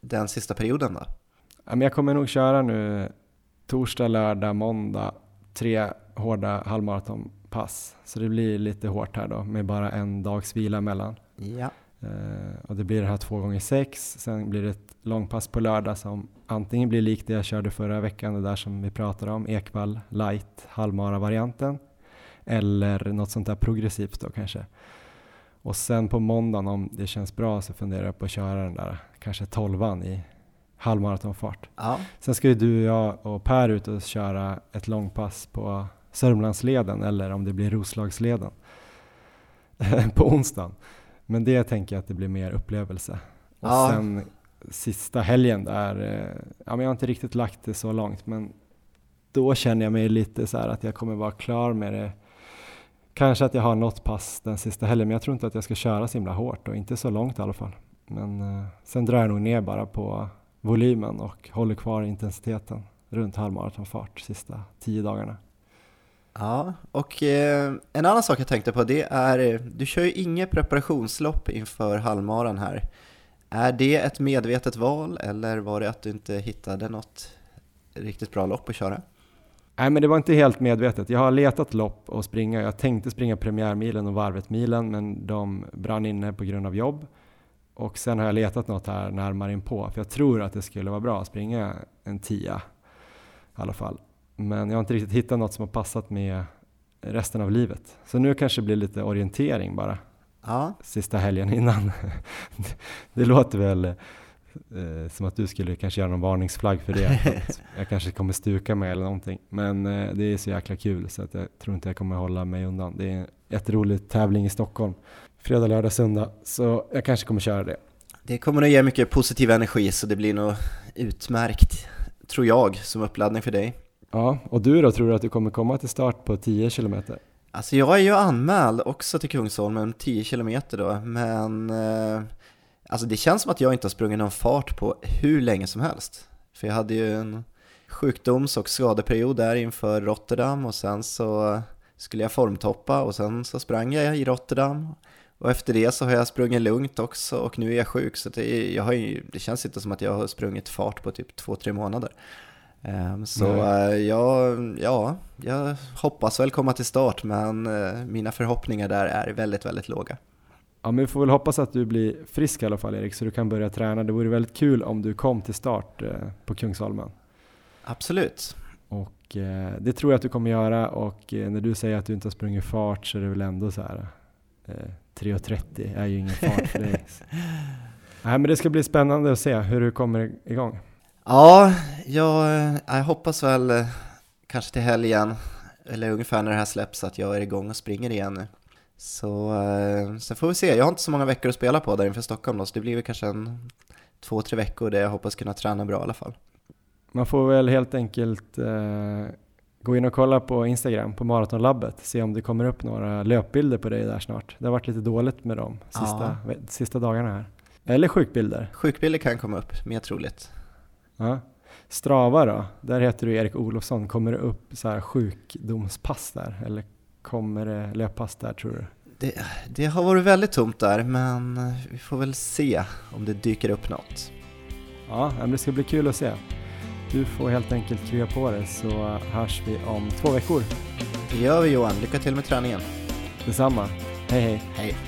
den sista perioden då? Ja, men jag kommer nog köra nu torsdag, lördag, måndag, tre hårda halvmaratonpass. Så det blir lite hårt här då med bara en dags vila emellan. Ja. Eh, och det blir det här två gånger sex. Sen blir det ett långpass på lördag som antingen blir likt det jag körde förra veckan, det där som vi pratade om, Ekvall light halvmara-varianten. Eller något sånt där progressivt då kanske. Och sen på måndagen om det känns bra så funderar jag på att köra den där kanske tolvan i halvmaratonfart. ja. Sen ska ju du, jag och Per ut och köra ett långpass på Sörmlandsleden eller om det blir Roslagsleden på onsdagen. Men det tänker jag att det blir mer upplevelse. Och Ja. sen sista helgen där, eh, ja men jag har inte riktigt lagt det så långt men då känner jag mig lite så här att jag kommer vara klar med det. Kanske att jag har något pass den sista helgen men jag tror inte att jag ska köra så himla hårt och inte så långt i alla fall. Men eh, sen drar jag nog ner bara på volymen och håller kvar intensiteten runt halvmaratonfart sista tio dagarna. Ja, och eh, en annan sak jag tänkte på det är, du kör ju inget preparationslopp inför halvmaran här. Är det ett medvetet val eller var det att du inte hittade något riktigt bra lopp att köra? Nej, men det var inte helt medvetet. Jag har letat lopp att springa. Jag tänkte springa premiärmilen och varvet-milen, men de brann inne på grund av jobb. Och sen har jag letat något här närmare inpå, för jag tror att det skulle vara bra att springa en tia i alla fall. Men jag har inte riktigt hittat något som har passat med resten av livet. Så nu kanske det blir lite orientering bara. Ja. Sista helgen innan. det låter väl eh, som att du skulle kanske göra någon varningsflagg för det. Jag kanske kommer stuka mig eller någonting. Men eh, det är så jäkla kul så att jag tror inte jag kommer hålla mig undan. Det är en jätterolig tävling i Stockholm. Fredag, lördag, söndag. Så jag kanske kommer köra det. Det kommer att ge mycket positiv energi så det blir nog utmärkt, tror jag, som uppladdning för dig. Ja, och du då, tror du att du kommer komma till start på 10 kilometer? Alltså jag är ju anmäld också till Kungsholmen, 10 kilometer då, men eh, alltså det känns som att jag inte har sprungit någon fart på hur länge som helst. För jag hade ju en sjukdoms och skadeperiod där inför Rotterdam och sen så skulle jag formtoppa och sen så sprang jag i Rotterdam och efter det så har jag sprungit lugnt också och nu är jag sjuk så det, jag har ju, det känns inte som att jag har sprungit fart på typ 2-3 månader. Ehm, så uh, jag, ja, jag hoppas väl komma till start men uh, mina förhoppningar där är väldigt, väldigt låga. Ja, men vi får väl hoppas att du blir frisk i alla fall Erik, så du kan börja träna. Det vore väldigt kul om du kom till start uh, på Kungsholmen. Absolut. Och det tror jag att du kommer göra och när du säger att du inte har sprungit fart så är det väl ändå så här 3.30 är ju ingen fart för dig. Nej, men det ska bli spännande att se hur du kommer igång. Ja, jag, jag hoppas väl eh, kanske till helgen, eller ungefär när det här släpps, att jag är igång och springer igen nu. Så eh, sen får vi se, jag har inte så många veckor att spela på där inför Stockholm då, så det blir väl kanske en två, tre veckor där jag hoppas kunna träna bra i alla fall. Man får väl helt enkelt eh, gå in och kolla på Instagram, på Maratonlabbet, se om det kommer upp några löpbilder på dig där snart. Det har varit lite dåligt med dem sista, ja. sista dagarna här. Eller sjukbilder. Sjukbilder kan komma upp, mer troligt. Ja. Strava då, där heter du Erik Olofsson. Kommer det upp så här sjukdomspass där? Eller kommer det löppass där tror du? Det, det, har varit väldigt tomt där, men vi får väl se om det dyker upp något. Ja, det ska bli kul att se. Du får helt enkelt krya på dig så hörs vi om två veckor. Det gör vi Johan, lycka till med träningen. Detsamma. Hej hej. Hej.